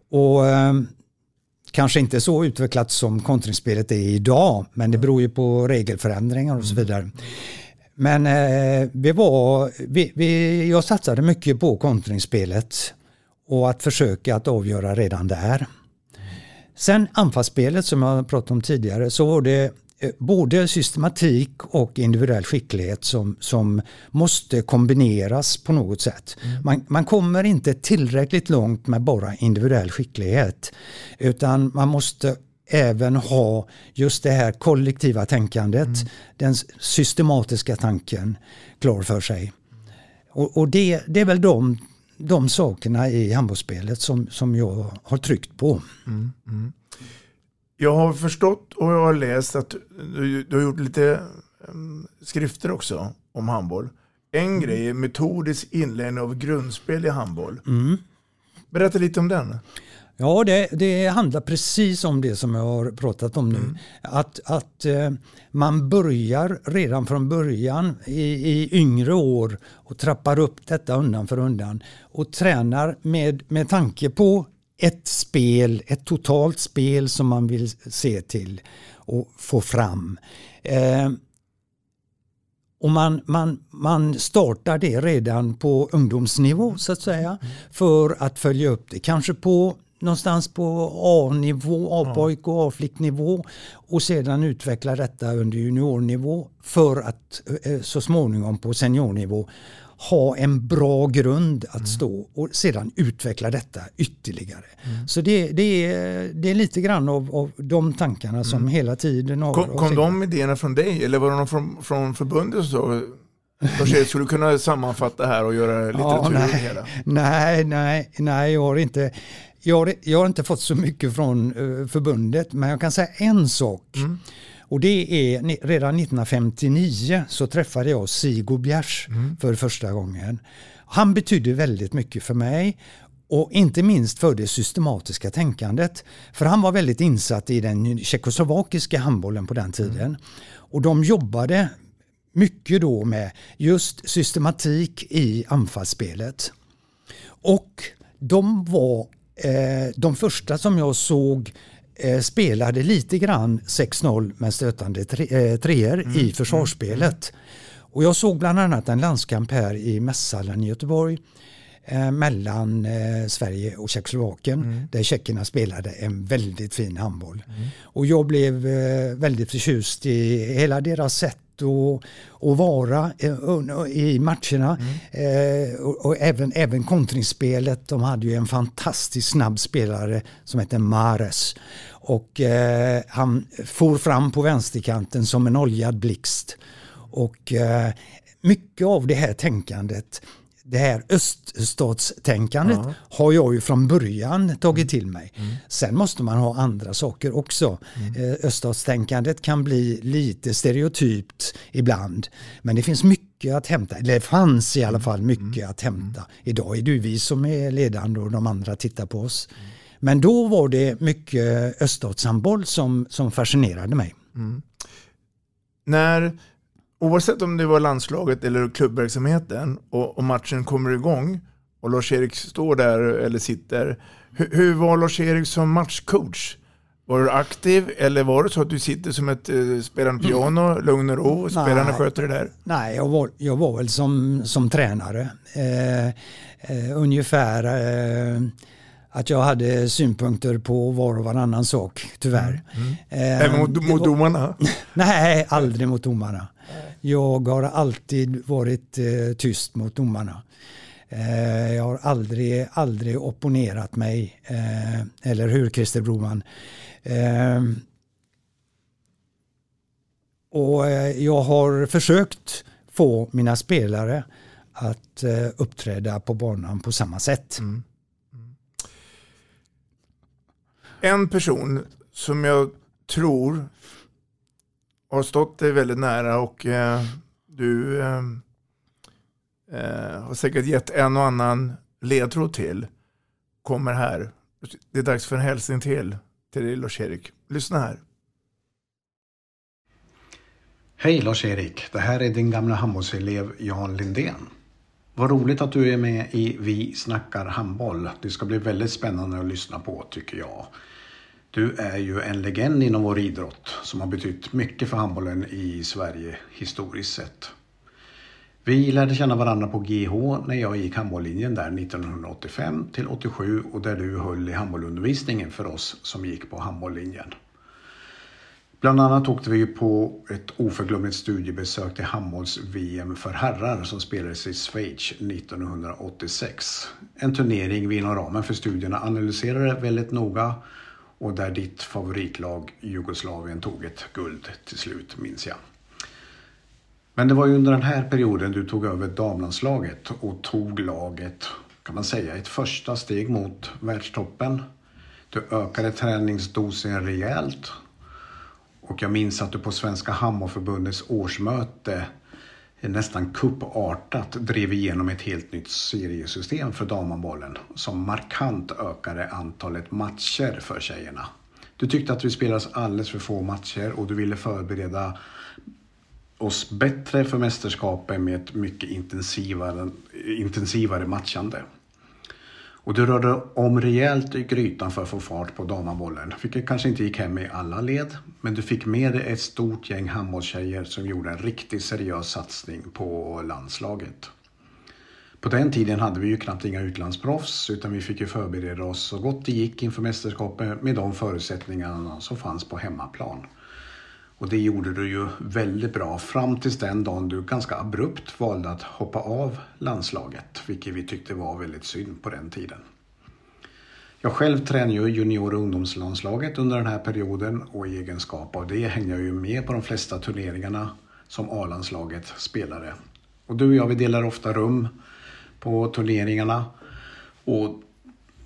Och eh, kanske inte så utvecklat som kontringsspelet är idag, men det beror ju på regelförändringar och så vidare. Men eh, vi var, vi, vi, jag satsade mycket på kontringsspelet och att försöka att avgöra redan där. Sen anfallsspelet som jag pratade om tidigare så var det Eh, både systematik och individuell skicklighet som, som måste kombineras på något sätt. Mm. Man, man, kommer inte tillräckligt långt med bara individuell skicklighet utan man måste även ha just det här kollektiva tänkandet, mm. den systematiska tanken klar för sig. Och, och det, det är väl de, de sakerna i handbollsspelet som, som jag har tryckt på. Mm. mm. Jag har förstått och jag har läst att du, du har gjort lite um, skrifter också om handboll. En mm. grej är metodisk inlärning av grundspel i handboll. Mm. Berätta lite om den. Ja, det, det, handlar precis om det som jag har pratat om nu. Mm. Att, att eh, man börjar redan från början i, i yngre år och trappar upp detta undan för undan och tränar med, med tanke på ett spel, ett totalt spel som man vill se till och få fram. Eh, och man, man, man startar det redan på ungdomsnivå så att säga för att följa upp det. Kanske på någonstans på A-nivå, A-pojk och A-flicknivå och sedan utveckla detta under juniornivå för att eh, så småningom på seniornivå ha en bra grund att mm. stå och sedan utveckla detta ytterligare. Mm. Så det, det, är, det är lite grann av, av de tankarna som mm. hela tiden har... Kom, kom de idéerna från dig eller var de från, från förbundet? Så? Lars-Erik, skulle du kunna sammanfatta här och göra litteratur ja, nej, hela? Nej, nej, nej, jag har inte... Jag har, jag har inte fått så mycket från uh, förbundet, men jag kan säga en sak. Mm. Och det är redan 1959 så träffade jag Sigo Bjärs mm. för första gången. Han betydde väldigt mycket för mig och inte minst för det systematiska tänkandet. För han var väldigt insatt i den tjeckoslovakiska handbollen på den tiden. Mm. Och de jobbade mycket då med just systematik i anfallsspelet. Och de var eh, de första som jag såg eh, spelade lite grann 6-0 med stötande tre, eh, treor mm. i försvarsspelet. Och jag såg bland annat en landskamp här i Mässhallen i Göteborg eh, mellan eh, Sverige och Tjeckoslovakien mm. där tjeckerna spelade en väldigt fin handboll. Mm. Och jag blev eh, väldigt förtjust i hela deras sätt och, och vara eh, i matcherna. Mm. Eh, och, och, även, även kontringsspelet. De hade ju en fantastiskt snabb spelare som heter Mares. Och eh, han for fram på vänsterkanten som en oljad blixt. Och eh, mycket av det här tänkandet det här öststatstänkandet ja. har jag ju från början tagit till mig. Mm. Sen måste man ha andra saker också. Mm. Eh, öststatstänkandet kan bli lite stereotypt ibland. Men det finns mycket att hämta, eller det fanns i alla mm. fall mycket mm. att hämta. Idag är det vi som är ledande och de andra tittar på oss. Mm. Men då var det mycket öststatshandboll som, som fascinerade mig. Mm. När oavsett om det var landslaget eller klubbverksamheten och, och matchen kommer igång och Lars-Erik står där eller sitter. Hur, hur var Lars-Erik som matchcoach? Var du aktiv eller var det så att du sitter som ett uh, spelande mm. piano, mm. lugn och ro, spelarna sköter det där? Nej, jag var, jag var väl som, som tränare. Eh, eh, ungefär eh, att jag hade synpunkter på var och varannan sak, tyvärr. Mm. Mm. Även mot, mot domarna? Nej, aldrig mot domarna. Jag har alltid varit eh, tyst mot domarna. Eh, jag har aldrig, aldrig opponerat mig. Eh, eller hur Christer Broman? Eh, och eh, jag har försökt få mina spelare att eh, uppträda på banan på samma sätt. Mm. Mm. En person som jag tror har stått dig väldigt nära och eh, du eh, eh, har säkert gett en och annan ledtråd till kommer här. Det är dags för en hälsning till till dig Lars-Erik. Lyssna här. Hej Lars-Erik, det här är din gamla handbollselev Jan Lindén. Vad roligt att du är med i Vi snackar handboll. Det ska bli väldigt spännande att lyssna på tycker jag. Du är ju en legend inom vår idrott som har betytt mycket för handbollen i Sverige historiskt sett. Vi lärde känna varandra på GH när jag gick handbolllinjen där 1985 till 87 och där du höll i handbollundervisningen för oss som gick på handbolllinjen. Bland annat åkte vi på ett oförglömligt studiebesök till handbolls-VM för herrar som spelades i Schweiz 1986. En turnering vi inom ramen för studierna analyserade väldigt noga och där ditt favoritlag Jugoslavien tog ett guld till slut, minns jag. Men det var ju under den här perioden du tog över damlandslaget och tog laget, kan man säga, ett första steg mot världstoppen. Du ökade träningsdosen rejält och jag minns att du på Svenska Hammarförbundets årsmöte nästan kuppartat drev igenom ett helt nytt seriesystem för damhandbollen som markant ökade antalet matcher för tjejerna. Du tyckte att vi spelade alldeles för få matcher och du ville förbereda oss bättre för mästerskapen med ett mycket intensivare, intensivare matchande. Och du rörde om rejält i grytan för att få fart på damhandbollen. Vilket kanske inte gick hem i alla led. Men du fick med dig ett stort gäng handbollstjejer som gjorde en riktigt seriös satsning på landslaget. På den tiden hade vi ju knappt inga utlandsproffs utan vi fick ju förbereda oss så gott det gick inför mästerskapet med de förutsättningarna som fanns på hemmaplan. Och det gjorde du ju väldigt bra fram tills den dagen du ganska abrupt valde att hoppa av landslaget, vilket vi tyckte var väldigt synd på den tiden. Jag själv tränade ju junior och ungdomslandslaget under den här perioden och i egenskap av det hängde jag ju med på de flesta turneringarna som A-landslaget spelade. Och du och jag vi delar ofta rum på turneringarna och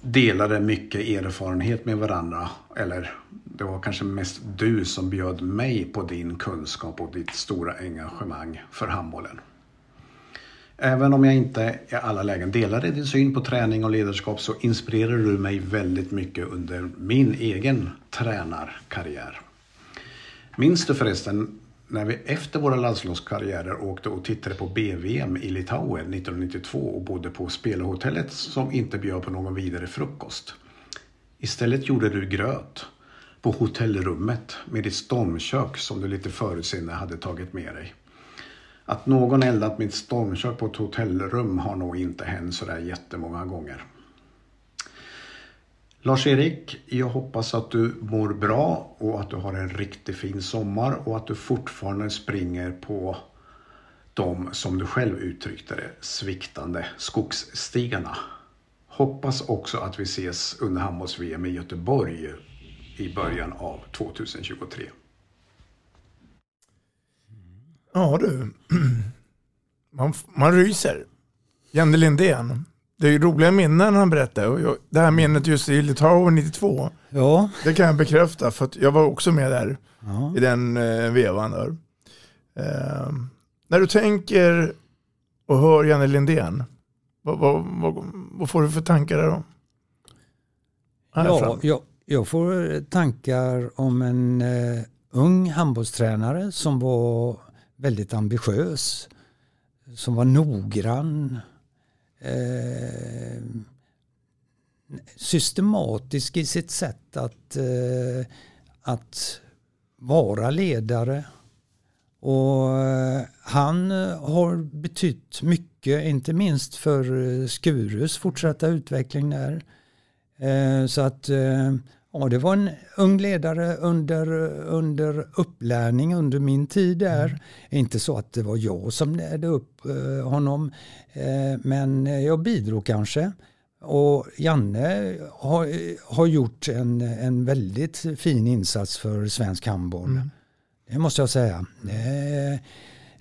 delade mycket erfarenhet med varandra. Eller det var kanske mest du som bjöd mig på din kunskap och ditt stora engagemang för handbollen. Även om jag inte i alla lägen delade din syn på träning och ledarskap så inspirerade du mig väldigt mycket under min egen tränarkarriär. Minns du förresten när vi efter våra landslagskarriärer åkte och tittade på BVM i Litauen 1992 och bodde på spelhotellet som inte bjöd på någon vidare frukost. Istället gjorde du gröt på hotellrummet med ditt stormkök som du lite förutseende hade tagit med dig. Att någon eldat mitt stormkök på ett hotellrum har nog inte hänt sådär jättemånga gånger. Lars-Erik, jag hoppas att du mår bra och att du har en riktigt fin sommar och att du fortfarande springer på de, som du själv uttryckte det, sviktande skogsstigarna. Hoppas också att vi ses under handbolls-VM i Göteborg i början av 2023. Ja du, man, man ryser. Jenny Lindén det är roliga minnen han berättar. Det här minnet just i Litauen 92. Ja. Det kan jag bekräfta för jag var också med där ja. i den eh, vevan. Där. Eh, när du tänker och hör Janne Lindén, vad, vad, vad, vad, får du för tankar där då? Ja, jag, jag, får eh, tankar om en eh, ung handbollstränare som var väldigt ambitiös, som var noggrann, eh, systematisk i sitt sätt att, eh, att vara ledare. Och eh, han eh, har betytt mycket, inte minst för Skurus fortsatta utveckling där. Så att Ja, det var en ung ledare under, under upplärning under min tid där. Mm. Inte så att det var jag som lärde upp eh, honom, eh, men jag bidrog kanske. Och Janne har, har gjort en, en väldigt fin insats för svensk handboll. Mm. Det måste jag säga. Eh,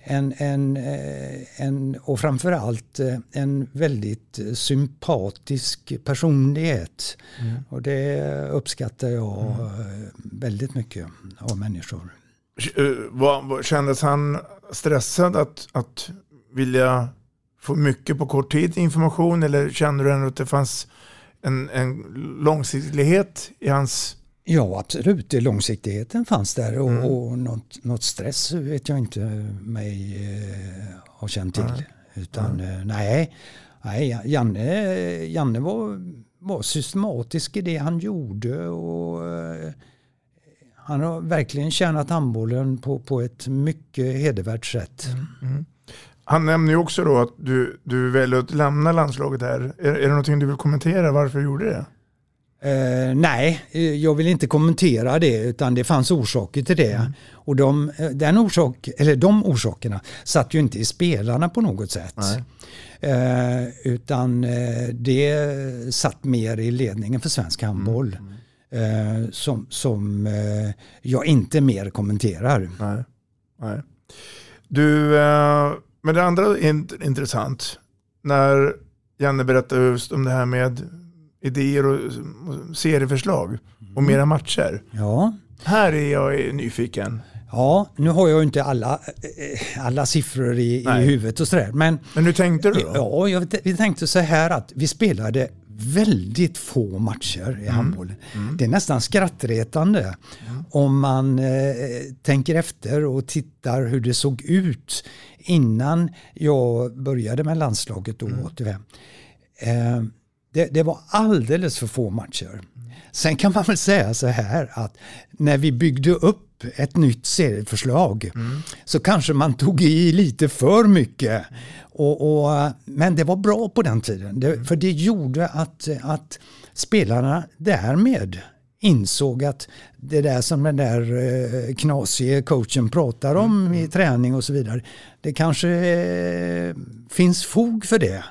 en, en, eh, en, och framförallt eh, en väldigt sympatisk personlighet. Mm. Och det uppskattar jag mm. väldigt mycket av människor. Kändes han stressad att, att vilja få mycket på kort tid information eller kände du ändå att det fanns en, en långsiktighet i hans Ja absolut, långsiktigheten fanns där och, mm. och något, något, stress vet jag inte mig eh, ha känt till. Mm. Utan mm. Nej, nej Janne, Janne var, var systematisk i det han gjorde och eh, han har verkligen tjänat handbollen på, på ett mycket hedervärt sätt. Mm. mm. Han nämner ju också då att du, du väljer att lämna landslaget här. Är, är det någonting du vill kommentera varför du gjorde det? Uh, nej, jag vill inte kommentera det utan det fanns orsaker till det. Mm. Och de, eh, den orsak, eller de orsakerna satt ju inte i spelarna på något sätt. Uh, utan uh, det satt mer i ledningen för svensk handboll. Mm. som som jag inte mer kommenterar. Nej. nej. Du, men det andra är intressant. När Janne berättade just om det här med idéer och serieförslag och mm. mera matcher. Ja. Här är jag nyfiken. Ja, nu har jag inte alla, alla siffror i, i huvudet och sådär. Men, men hur tänkte du då? Ja, jag, vi tänkte så här att vi spelade väldigt få matcher i mm. handbollen. Mm. Det är nästan skrattretande mm. om man eh, tänker efter och tittar hur det såg ut innan jag började med landslaget då, mm. 85. Eh, det, det, var alldeles för få matcher. Sen kan man väl säga så här att när vi byggde upp ett nytt serieförslag mm. så kanske man tog i lite för mycket. Och, och, men det var bra på den tiden. Det, för det gjorde att, att spelarna därmed insåg att det där som den där eh, knasige coachen pratar om mm. i träning och så vidare. Det kanske eh, finns fog för det.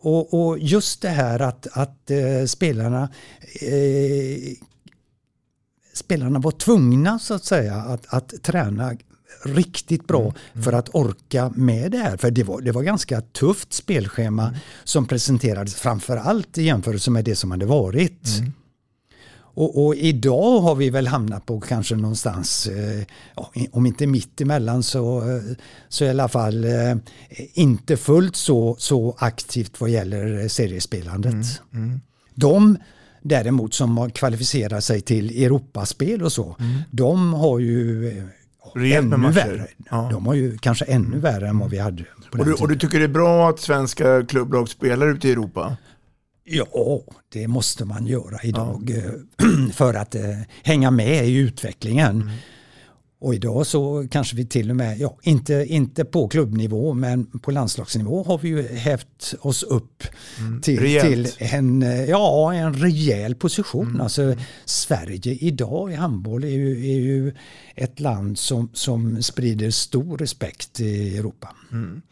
Och, och just det här att, att eh, spelarna eh, spelarna var tvungna så att säga att, att träna riktigt bra mm, mm. för att orka med det här. För det var, det var ganska tufft spelschema mm. som presenterades framförallt i jämförelse med det som hade varit. Mm. Och, och, idag har vi väl hamnat på kanske någonstans, eh, om inte mitt emellan så, eh, så i alla fall eh, inte fullt så, så aktivt vad gäller seriespelandet. Mm, mm. De däremot som har kvalificerat sig till Europaspel och så, mm. de har ju Rejält ännu värre. Ja. De har ju kanske ännu värre än vad vi hade. och, du, och du tycker det är bra att svenska klubblag spelar ute i Europa? Ja, det måste man göra idag ja. Eh, för att eh, hänga med i utvecklingen. Mm. Och idag så kanske vi till och med, ja inte, inte på klubbnivå men på landslagsnivå har vi ju hävt oss upp mm. till, till, en, ja, en rejäl position. Mm. Alltså, Sverige idag i handboll är ju, är ju ett land som, som sprider stor respekt i Europa. Mm.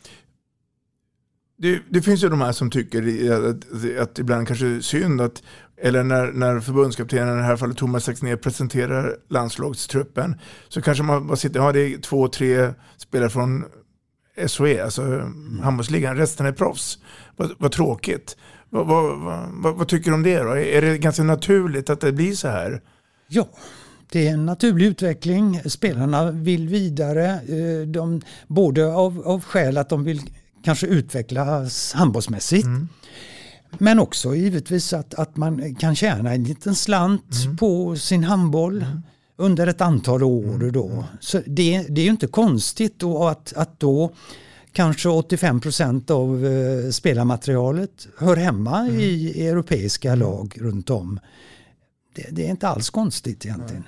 Det, det, finns ju de här som tycker att, att ibland kanske är synd att, eller när, när förbundskaptenen, i det här fallet Thomas Axnér, presenterar landslagstruppen så kanske man bara sitter, ja det är två, tre spelare från SHE, alltså mm. handbollsligan, resten är proffs. Vad, vad tråkigt. Vad, vad, vad, vad, tycker du om det då? Är det ganska naturligt att det blir så här? Ja, det är en naturlig utveckling. Spelarna vill vidare. Eh, de, både av, av skäl att de vill kanske utvecklas handbollsmässigt. Mm. Men också givetvis att, att man kan tjäna en liten slant mm. på sin handboll mm. under ett antal år. Mm. Då. Så det, det är ju inte konstigt då att, att då kanske 85 procent av eh, spelarmaterialet hör hemma mm. i europeiska mm. lag runt om. Det, det, är inte alls konstigt egentligen.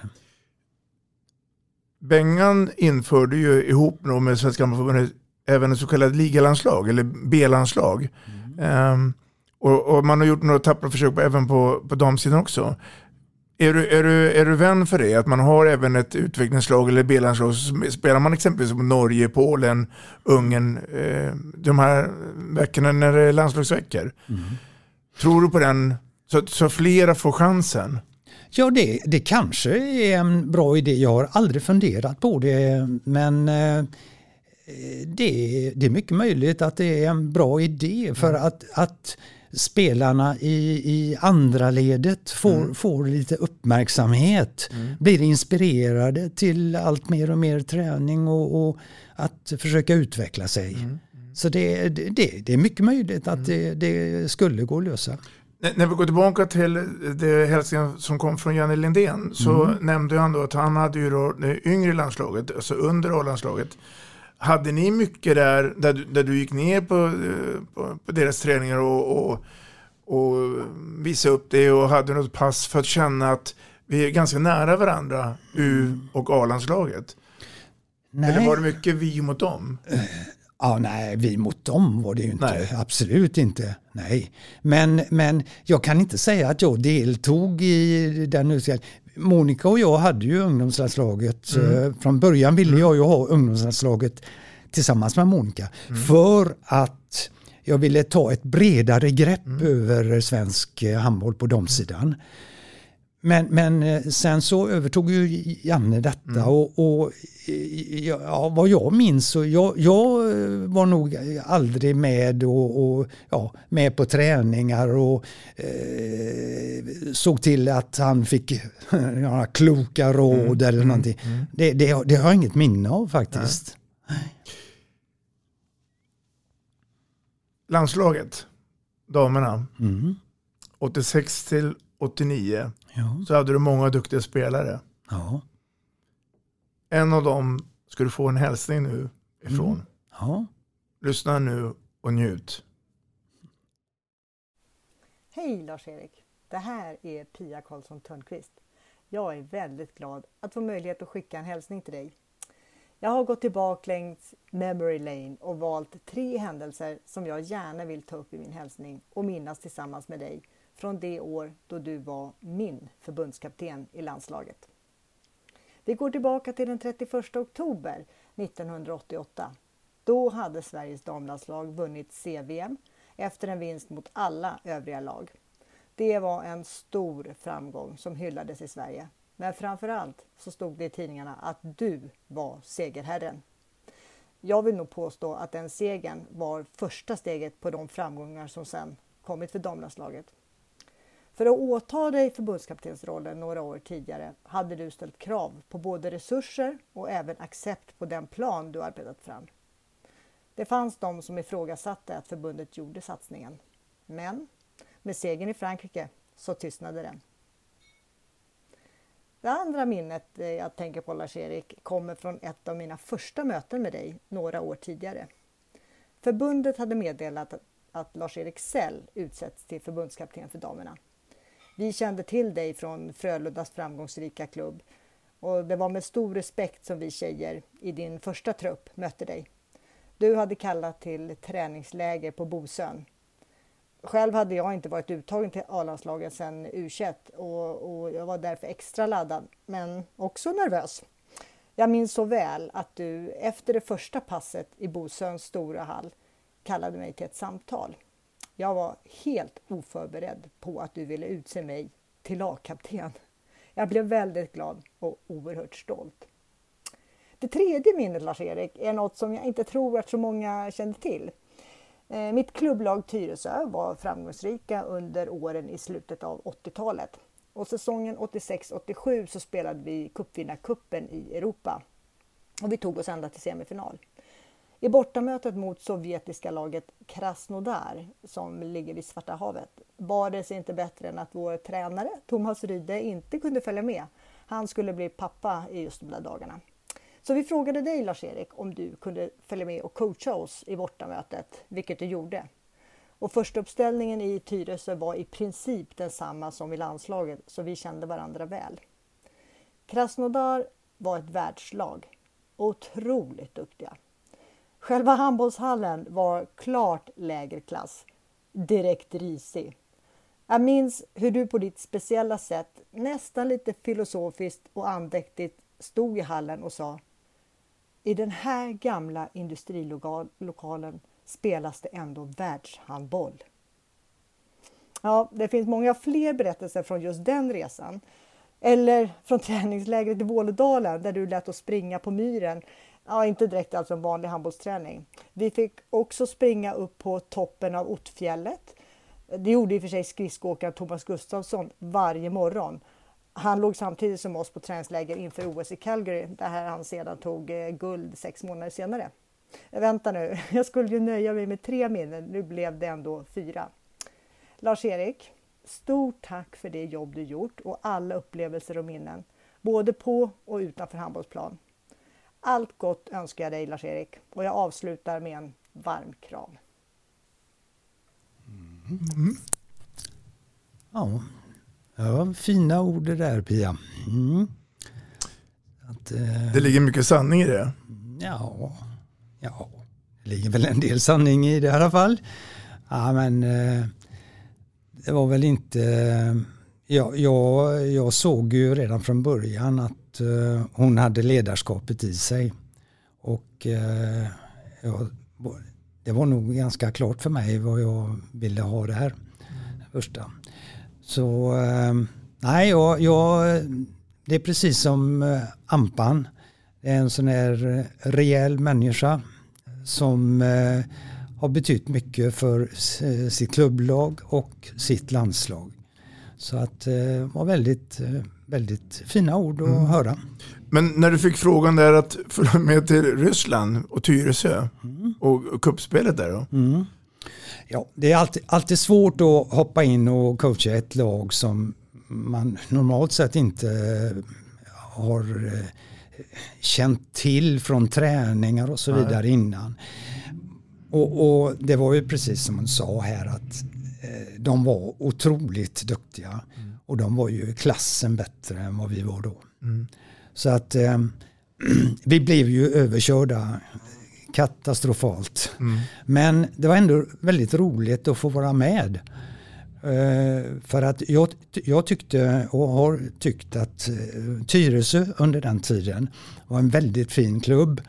Bengan införde ju ihop med Svenska Handbollförbundet även ett så kallat ligalandslag eller B-landslag. Mm. Um, och, och, man har gjort några tappra försök på, även på, på damsidan också. Är du, är, du, är du vän för det? Att man har även ett utvecklingslag eller B-landslag. Spelar man exempelvis mot Norge, Polen, Ungern eh, de här veckorna när det är landslagsveckor. Mm. Tror du på den så, så flera får chansen? Ja, det, det kanske är en bra idé. Jag har aldrig funderat på det men eh, det, det är mycket möjligt att det är en bra idé för mm. att, att spelarna i, i andra ledet får, mm. får lite uppmärksamhet, mm. blir inspirerade till allt mer och mer träning och, och att försöka utveckla sig. Mm. Så det, det, det är mycket möjligt att det, det skulle gå att lösa. När vi går tillbaka till det hälsningen som kom från Janne Lindén så mm. nämnde han då att han hade ju då det yngre landslaget, alltså under A-landslaget. Hade ni mycket där, där, du, där du gick ner på, eh, på, på deras träningar och, och, och visade upp det och hade något pass för att känna att vi är ganska nära varandra, U och A-landslaget? Eller var det mycket vi mot dem? Ja, nej, vi mot dem var det ju inte. Nej. Absolut inte. Nej. Men, men jag kan inte säga att jag deltog i den utställningen. Monica och jag hade ju ungdomslandslaget. Mm. Eh, från början ville jag ju ha ungdomslandslaget tillsammans med Monica. Mm. För att jag ville ta ett bredare grepp mm. över svensk eh, handboll på de sidan. Men, men eh, sen så övertog ju Janne detta mm. och, och ja, vad jag minns så jag, jag var nog aldrig med och, och ja, med på träningar och eh, såg till att han fick ja, kloka råd mm. eller mm, någonting. Mm. Det, det, det, har jag inget minne av faktiskt. Nej. Landslaget, damerna, 86 mm. till 89 ja. så hade du många duktiga spelare. Ja. En av dem ska du få en hälsning nu ifrån. Mm. Ja. Lyssna nu och njut. Hej Lars-Erik! Det här är Pia Karlsson Törnqvist. Jag är väldigt glad att få möjlighet att skicka en hälsning till dig. Jag har gått tillbaka längs memory lane och valt tre händelser som jag gärna vill ta upp i min hälsning och minnas tillsammans med dig från det år då du var min förbundskapten i landslaget. Vi går tillbaka till den 31 oktober 1988. Då hade Sveriges damlandslag vunnit CVM efter en vinst mot alla övriga lag. Det var en stor framgång som hyllades i Sverige. Men framförallt så stod det i tidningarna att du var segerherren. Jag vill nog påstå att den segern var första steget på de framgångar som sen kommit för damlandslaget. För att åta dig förbundskaptensrollen några år tidigare hade du ställt krav på både resurser och även accept på den plan du arbetat fram. Det fanns de som ifrågasatte att förbundet gjorde satsningen. Men med segern i Frankrike så tystnade den. Det andra minnet eh, jag tänker på Lars-Erik kommer från ett av mina första möten med dig några år tidigare. Förbundet hade meddelat att Lars-Erik Sell utsätts till förbundskapten för damerna. Vi kände till dig från Frölundas framgångsrika klubb och det var med stor respekt som vi tjejer i din första trupp mötte dig. Du hade kallat till träningsläger på Bosön. Själv hade jag inte varit uttagen till A-landslaget sedan U21 och, och jag var därför extra laddad, men också nervös. Jag minns så väl att du efter det första passet i Bosöns stora hall kallade mig till ett samtal. Jag var helt oförberedd på att du ville utse mig till lagkapten. Jag blev väldigt glad och oerhört stolt. Det tredje minnet Lars-Erik är något som jag inte tror att så många kände till. Eh, mitt klubblag Tyresö var framgångsrika under åren i slutet av 80-talet. Och säsongen 86-87 så spelade vi cupvinnarcupen i Europa. Och vi tog oss ända till semifinal. I bortamötet mot sovjetiska laget Krasnodar som ligger vid Svarta havet bar det sig inte bättre än att vår tränare Thomas Ryde inte kunde följa med. Han skulle bli pappa i just de där dagarna. Så vi frågade dig Lars-Erik om du kunde följa med och coacha oss i bortamötet, vilket du gjorde. Och första uppställningen i Tyresö var i princip densamma som i landslaget, så vi kände varandra väl. Krasnodar var ett världslag. Otroligt duktiga. Själva handbollshallen var klart lägre klass. Direkt risig. Jag minns hur du på ditt speciella sätt, nästan lite filosofiskt och andäktigt, stod i hallen och sa I den här gamla industrilokalen spelas det ändå världshandboll. Ja, det finns många fler berättelser från just den resan. Eller från träningslägret i Vålådalen där du lät oss springa på myren. Ja, inte direkt alltså en vanlig handbollsträning. Vi fick också springa upp på toppen av Ottfjället. Det gjorde i och för sig skridskoåkaren Thomas Gustafsson varje morgon. Han låg samtidigt som oss på träningsläger inför OS i Calgary där han sedan tog eh, guld sex månader senare. Eh, vänta nu, jag skulle ju nöja mig med tre minnen. Nu blev det ändå fyra. Lars-Erik, stort tack för det jobb du gjort och alla upplevelser och minnen, både på och utanför handbollsplan. Allt gott önskar jag dig Lars-Erik och jag avslutar med en varm kram. Mm. Ja. ja, fina ord det där Pia. Mm. Att, eh... Det ligger mycket sanning i det. Ja, ja, det ligger väl en del sanning i det i alla fall. Ja, men eh, det var väl inte... Ja, jag, jag såg ju redan från början att Eh, hon hade ledarskapet i sig. Och eh, ja, det var nog ganska klart för mig vad jag ville ha det här. Första. Så eh, nej, jag, jag, det är precis som Ampan. Det är en sån här rejäl människa som har betytt mycket för sitt klubblag och sitt landslag. Så att det var väldigt, väldigt fina ord att mm. höra. Men när du fick frågan där att följa med till Ryssland och Tyresö mm. och kuppspelet där då? Mm. Ja, det är alltid, alltid svårt att hoppa in och coacha ett lag som man normalt sett inte har eh, känt till från träningar och så vidare Nej. innan. Och, och, det var ju precis som hon sa här att eh, de var otroligt duktiga. Mm. Och de var ju klassen bättre än vad vi var då. Mm. Så att eh, vi blev ju överkörda katastrofalt. Mm. Men det var ändå väldigt roligt att få vara med. Eh, för att jag, jag, tyckte och har tyckt att eh, Tyresö under den tiden var en väldigt fin klubb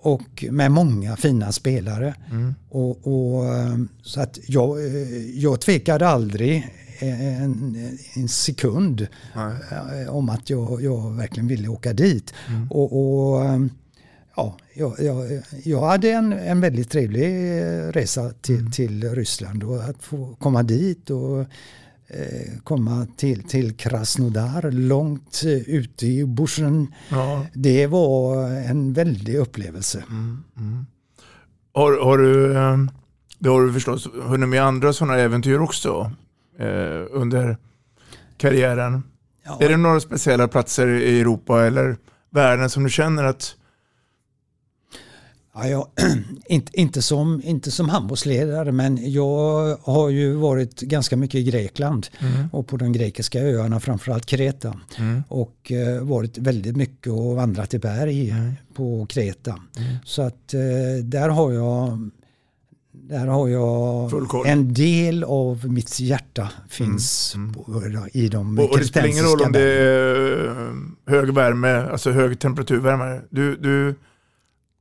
och med många fina spelare. Mm. Och, och, ehm, så att jag, eh, jag tvekade aldrig en, en sekund Nej. Eh, om att jag, jag, verkligen ville åka dit. Mm. Och, och, ehm, ja, jag, jag, jag, hade en, en väldigt trevlig eh, resa till, mm. till Ryssland och att få komma dit och Eh, komma till, till Krasnodar långt eh, ute i bushen. Ja. Det var en väldig upplevelse. Mm, mm. Har, har, du, eh, det har du förstås hunnit med andra sådana äventyr också eh, under karriären? Ja. Är det några speciella platser i Europa eller världen som du känner att Ja, jag, inte, inte, som, inte som handbollsledare men jag har ju varit ganska mycket i Grekland mm. och på de grekiska öarna framförallt Kreta. Mm. Och eh, varit väldigt mycket och vandrat i berg mm. på Kreta. Mm. Så att eh, där har jag där har jag en del av mitt hjärta finns mm. mm. i de och, och det spelar ingen roll om det är eh, hög värme, alltså hög temperaturvärme. Du, du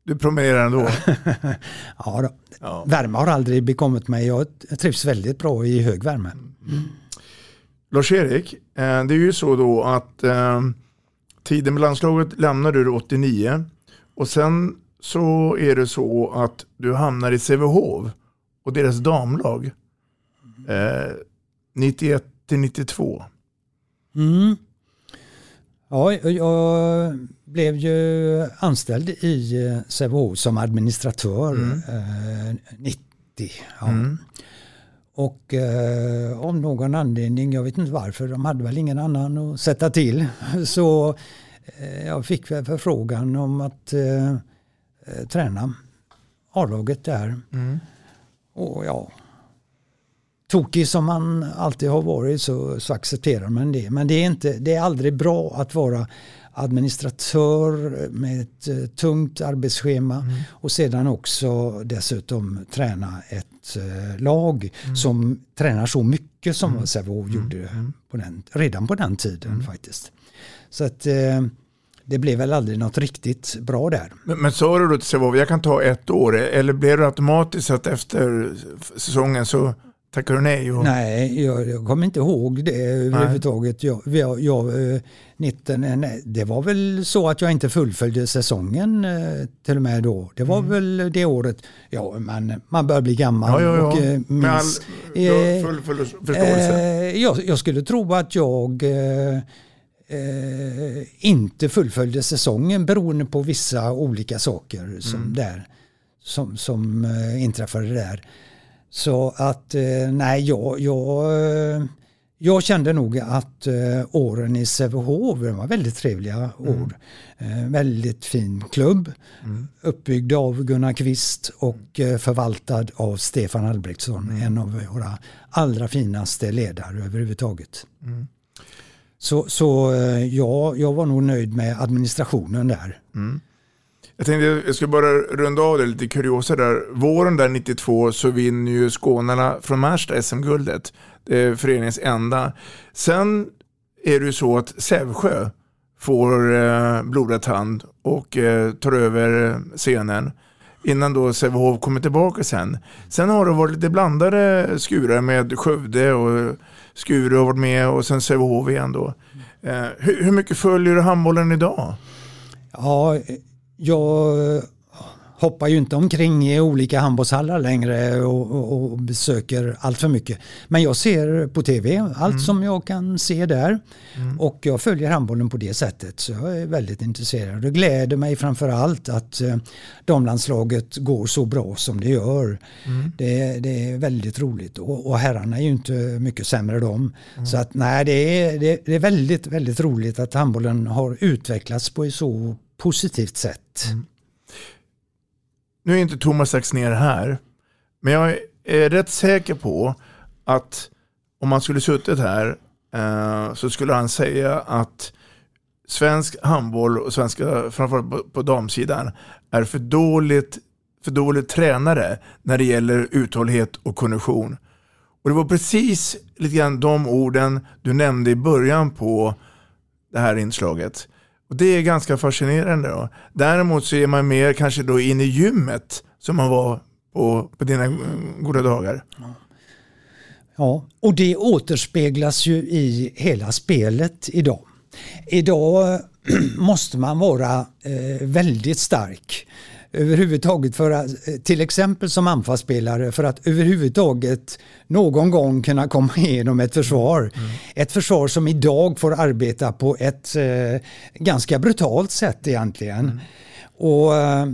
du promenerar ändå? ja, då. ja, värme har aldrig bekommit mig. Jag trivs väldigt bra i hög värme. Mm. Lars-Erik, eh, det är ju så då att eh, tiden med landslaget lämnade du 89 och sen så är det så att du hamnar i Sävehof och deras damlag eh, 91 till 92. Mm. Ja, jag blev ju anställd i eh, Sävehof som administratör mm. eh, 90. Ja. Mm. Och eh, av någon anledning, jag vet inte varför, de hade väl ingen annan att sätta till. Så eh, jag fick väl förfrågan om att eh, eh träna A-laget där. Mm. Och ja, tokig som man alltid har varit så, så accepterar man det. Men det är, inte, det är aldrig bra att vara administratör med ett uh, tungt arbetsschema mm. och sedan också dessutom träna ett uh, lag mm. som tränar så mycket som mm. Sävehof gjorde mm. på den, redan på den tiden mm. faktiskt. Så att eh, det blev väl aldrig något riktigt bra där. Men, men sa du då till Sävehof, jag kan ta ett år, eller blev det automatiskt att efter säsongen så tackar du nej? Och... Nej, jag, jag kommer inte ihåg det överhuvudtaget. Jag, jag, jag, 19, eh, nej, det var väl så att jag inte fullföljde säsongen eh, till och med då. Det var mm. väl det året. Ja, man, man börjar bli gammal. Ja, ja, ja. Och, eh, minns, all, full, full förståelse. Eh, jag, jag, skulle tro att jag eh, inte fullföljde säsongen beroende på vissa olika saker som, mm. där, som, som inträffade där. Så att eh, nej, jag, jag, eh, jag kände nog att eh, åren i Sävehof var väldigt trevliga år. Mm. Väldigt fin klubb. Mm. Uppbyggd av Gunnar Kvist och förvaltad av Stefan Albrektsson. Mm. En av våra allra finaste ledare överhuvudtaget. Mm. Så, så ja, jag var nog nöjd med administrationen där. Mm. Jag tänkte jag skulle bara runda av det lite kuriosa där. Våren där 92 så vinner ju skånarna från Märsta SM-guldet. Det är föreningens enda. Sen är det ju så att Sävsjö får eh, blodad tand och eh, tar över eh, scenen innan då Sävehof kommer tillbaka sen. Sen har det varit lite blandade skurar med Skövde och Skure har varit med och sen Sävehof igen då. Eh, hur, hur mycket följer du handbollen idag? Ja, jag hoppar ju inte omkring i olika handbollshallar längre och, och, och, besöker allt för mycket. Men jag ser på tv allt mm. som jag kan se där mm. och jag följer handbollen på det sättet. Så jag är väldigt intresserad. Det gläder mig framför allt att eh, damlandslaget går så bra som det gör. Mm. Det, det, är väldigt roligt och, och herrarna är ju inte mycket sämre de. Mm. Så att nej, det är, det, det är väldigt, väldigt roligt att handbollen har utvecklats på ett så positivt sätt. Mm. Nu är inte Thomas Axner här, men jag är rätt säker på att om han skulle suttit här eh, så skulle han säga att svensk handboll och svenska, framförallt på, på damsidan, är för dåligt, för dåligt tränare när det gäller uthållighet och kondition. Och det var precis lite grann de orden du nämnde i början på det här inslaget. Och Det är ganska fascinerande. Då. Däremot så är man mer kanske då in i gymmet som man var på, på dina goda dagar. Ja. och det återspeglas ju i hela spelet idag. Idag måste man vara eh, väldigt stark överhuvudtaget för att, till exempel som anfallsspelare, för att överhuvudtaget någon gång kunna komma igenom ett försvar. Mm. Ett försvar som idag får arbeta på ett eh, ganska brutalt sätt egentligen. Mm. Och eh,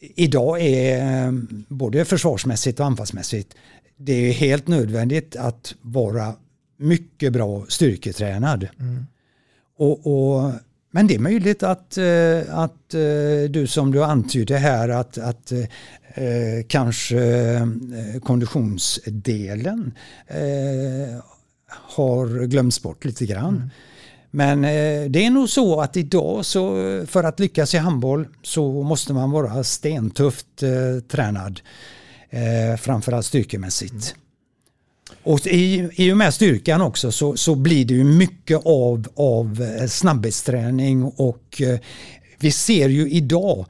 idag är eh, både försvarsmässigt och anfallsmässigt det är helt nödvändigt att vara mycket bra styrketränad. Mm. Och, och men det är möjligt att, eh, att eh, du som du antydde här att, att eh, kanske konditionsdelen har glömts bort lite grann. Mm. Men det är nog så att idag så för att lyckas i handboll så måste man vara stentufft tränad. Framförallt styrkemässigt. Mm. Och i, i och med styrkan också så, så blir det ju mycket av, av eh, snabbhetsträning och eh, vi ser ju idag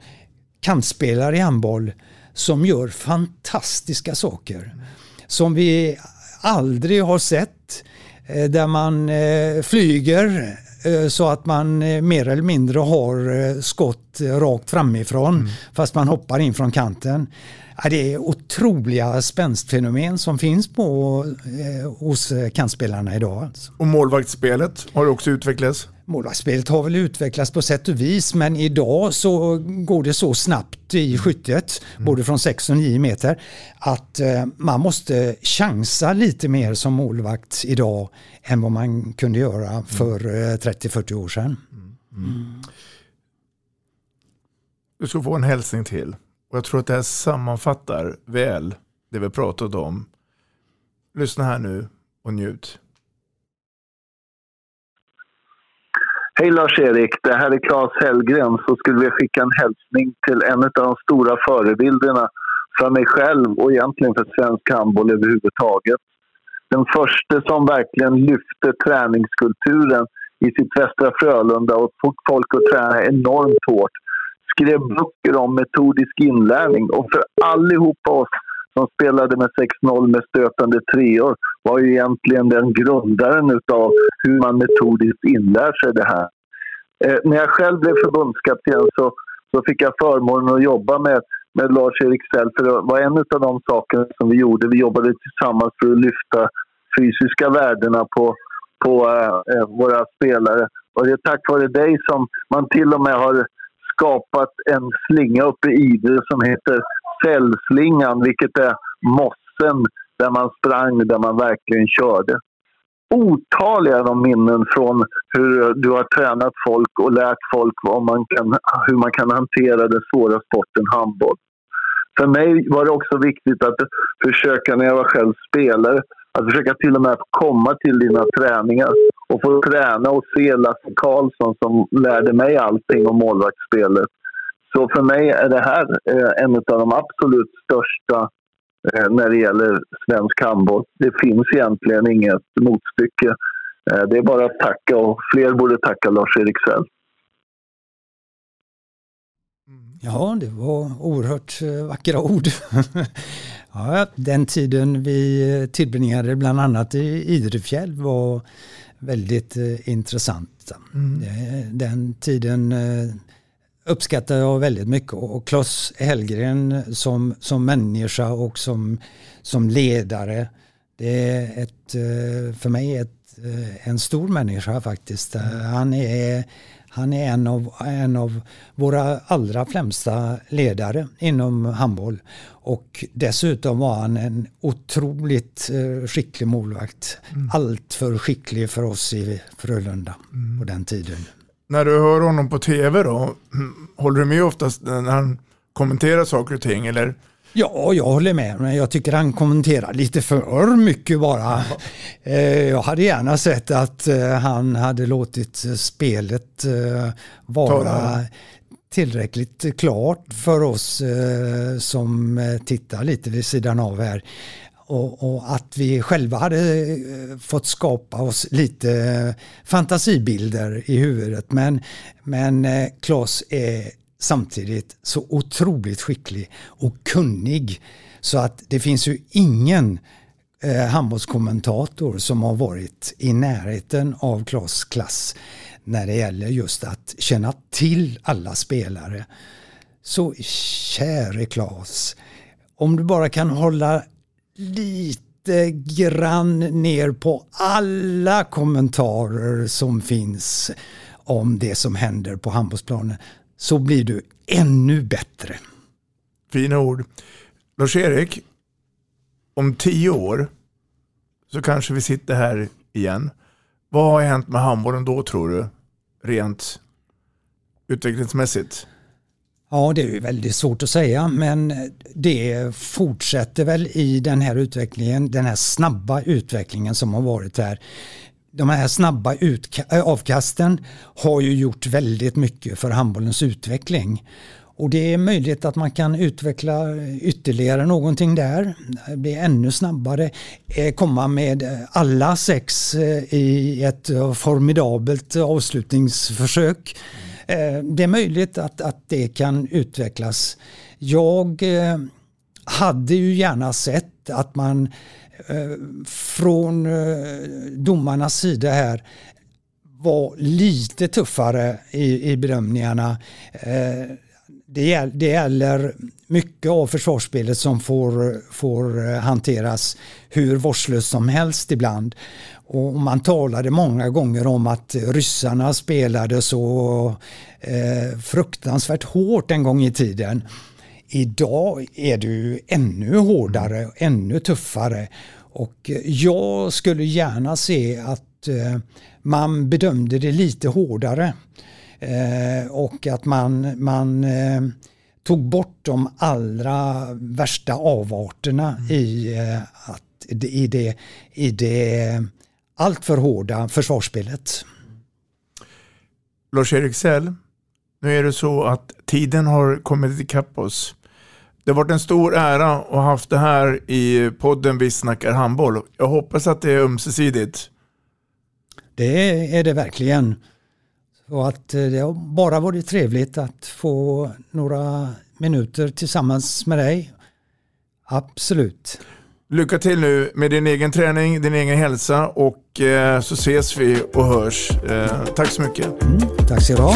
kantspelare i handboll som gör fantastiska saker. Som vi aldrig har sett. Eh, där man flyger så att man mer eller mindre har skott rakt framifrån mm. fast man hoppar in från kanten. Ja, det är otroliga spänstfenomen som finns på, eh, hos eh, kantspelarna idag. Alltså. Och målvaktsspelet har också utvecklats? Målvaktsspelet har väl utvecklats på sätt och vis men idag så går det så snabbt i skyttet, mm. både från 6 och 9 meter, att eh, man måste chansa lite mer som målvakt idag än vad man kunde göra mm. för eh, 30-40 år sedan. Mm. mm. Du ska få en hälsning till. Och jag tror att det här sammanfattar väl det vi pratat om. Lyssna här nu och njut. Hej Lars-Erik, det här är Claes Hellgren. Så skulle vi skicka en hälsning till en av de stora förebilderna för mig själv och egentligen för svensk handboll överhuvudtaget. Den första som verkligen lyfte träningskulturen i sitt Västra Frölunda och fick folk att träna enormt hårt. Skrev böcker om metodisk inlärning och för allihopa oss som spelade med 6-0 med stötande treor var ju egentligen den grundaren utav hur man metodiskt inlär sig det här. Eh, när jag själv blev förbundskapten så, så fick jag förmånen att jobba med, med Lars-Erik Sell för det var en av de sakerna som vi gjorde. Vi jobbade tillsammans för att lyfta fysiska värdena på, på eh, eh våra spelare. Och det är tack vare dig som man till och med har skapat en slinga uppe i Idre som heter Fällslingan, vilket är mossen där man sprang, där man verkligen körde. Otaliga de minnen från hur du har tränat folk och lärt folk vad man kan, hur man kan hantera den svåra sporten handboll. För mig var det också viktigt att försöka, när jag var själv spelare, att försöka till och med komma till dina träningar och få träna och se Lasse Karlsson som lärde mig allting om målvaktsspelet. Så för mig är det här eh, en av de absolut största eh, när det gäller svensk handboll. Det finns egentligen inget motstycke. Eh, det är bara att tacka och fler borde tacka Lars-Erik Sell. Mm. Ja, det var oerhört vackra ord. ja, den tiden vi tillbringade bland annat i Idrefjäll var väldigt intressant. Mm. Den tiden uppskattar jag väldigt mycket och Klas Hellgren som, som människa och som, som ledare det är ett, eh, för mig ett, eh, en stor människa faktiskt. Mm. Han är, han är en av, en av våra allra främsta ledare inom handboll. Och dessutom var han en otroligt eh, skicklig målvakt. Mm. Allt för skicklig för oss i Frölunda mm. på den tiden när du hör honom på tv då, håller du med oftast när han kommenterar saker och ting eller? Ja, jag håller med. Men jag tycker han kommenterar lite för mycket bara. Eh, jag hade gärna sett att eh, han hade låtit spelet eh, vara tillräckligt klart för oss som tittar lite vid sidan av här och, och, att vi själva hade fått skapa oss lite fantasibilder i huvudet. Men, men Claes är samtidigt så otroligt skicklig och kunnig så att det finns ju ingen eh, handbollskommentator som har varit i närheten av Klas klass när det gäller just att känna till alla spelare. Så käre Klas om du bara kan hålla lite grann ner på alla kommentarer som finns om det som händer på handbollsplanen så blir du ännu bättre. Fina ord. Lars-Erik, om tio år så kanske vi sitter här igen. Vad har hänt med handbollen då tror du? Rent utvecklingsmässigt? Ja, det är väldigt svårt att säga men det fortsätter väl i den här utvecklingen, den här snabba utvecklingen som har varit här. De här snabba äh, avkasten har ju gjort väldigt mycket för handbollens utveckling. Och det är möjligt att man kan utveckla ytterligare någonting där, bli ännu snabbare, eh, komma med alla sex eh, i ett formidabelt avslutningsförsök. Eh, det är möjligt att, att det kan utvecklas. Jag hade ju gärna sett att man Eh, från eh, domarnas sida här var lite tuffare i, i bedömningarna. Eh, det, det gäller mycket av försvarsspelet som får, får hanteras hur vårdslöst som helst ibland. Och man talade många gånger om att ryssarna spelade så eh, fruktansvärt hårt en gång i tiden. Idag är det ju ännu hårdare, ännu tuffare. Och jag skulle gärna se att eh, man bedömde det lite hårdare. Eh, och att man, man eh, tog bort de allra värsta avarterna mm. i, eh, att, i det, i det alltför hårda försvarsspelet. Lars-Erik Sell, nu är det så att tiden har kommit ikapp oss. Det har varit en stor ära att ha haft det här i podden Vi snackar handboll. Jag hoppas att det är ömsesidigt. Det är det verkligen. Så att eh, det har bara varit trevligt att få några minuter tillsammans med dig. Absolut. Lycka till nu med din egen träning, din egen hälsa och eh, så ses vi och hörs. Eh, tack så mycket. Mm, tack så du ha.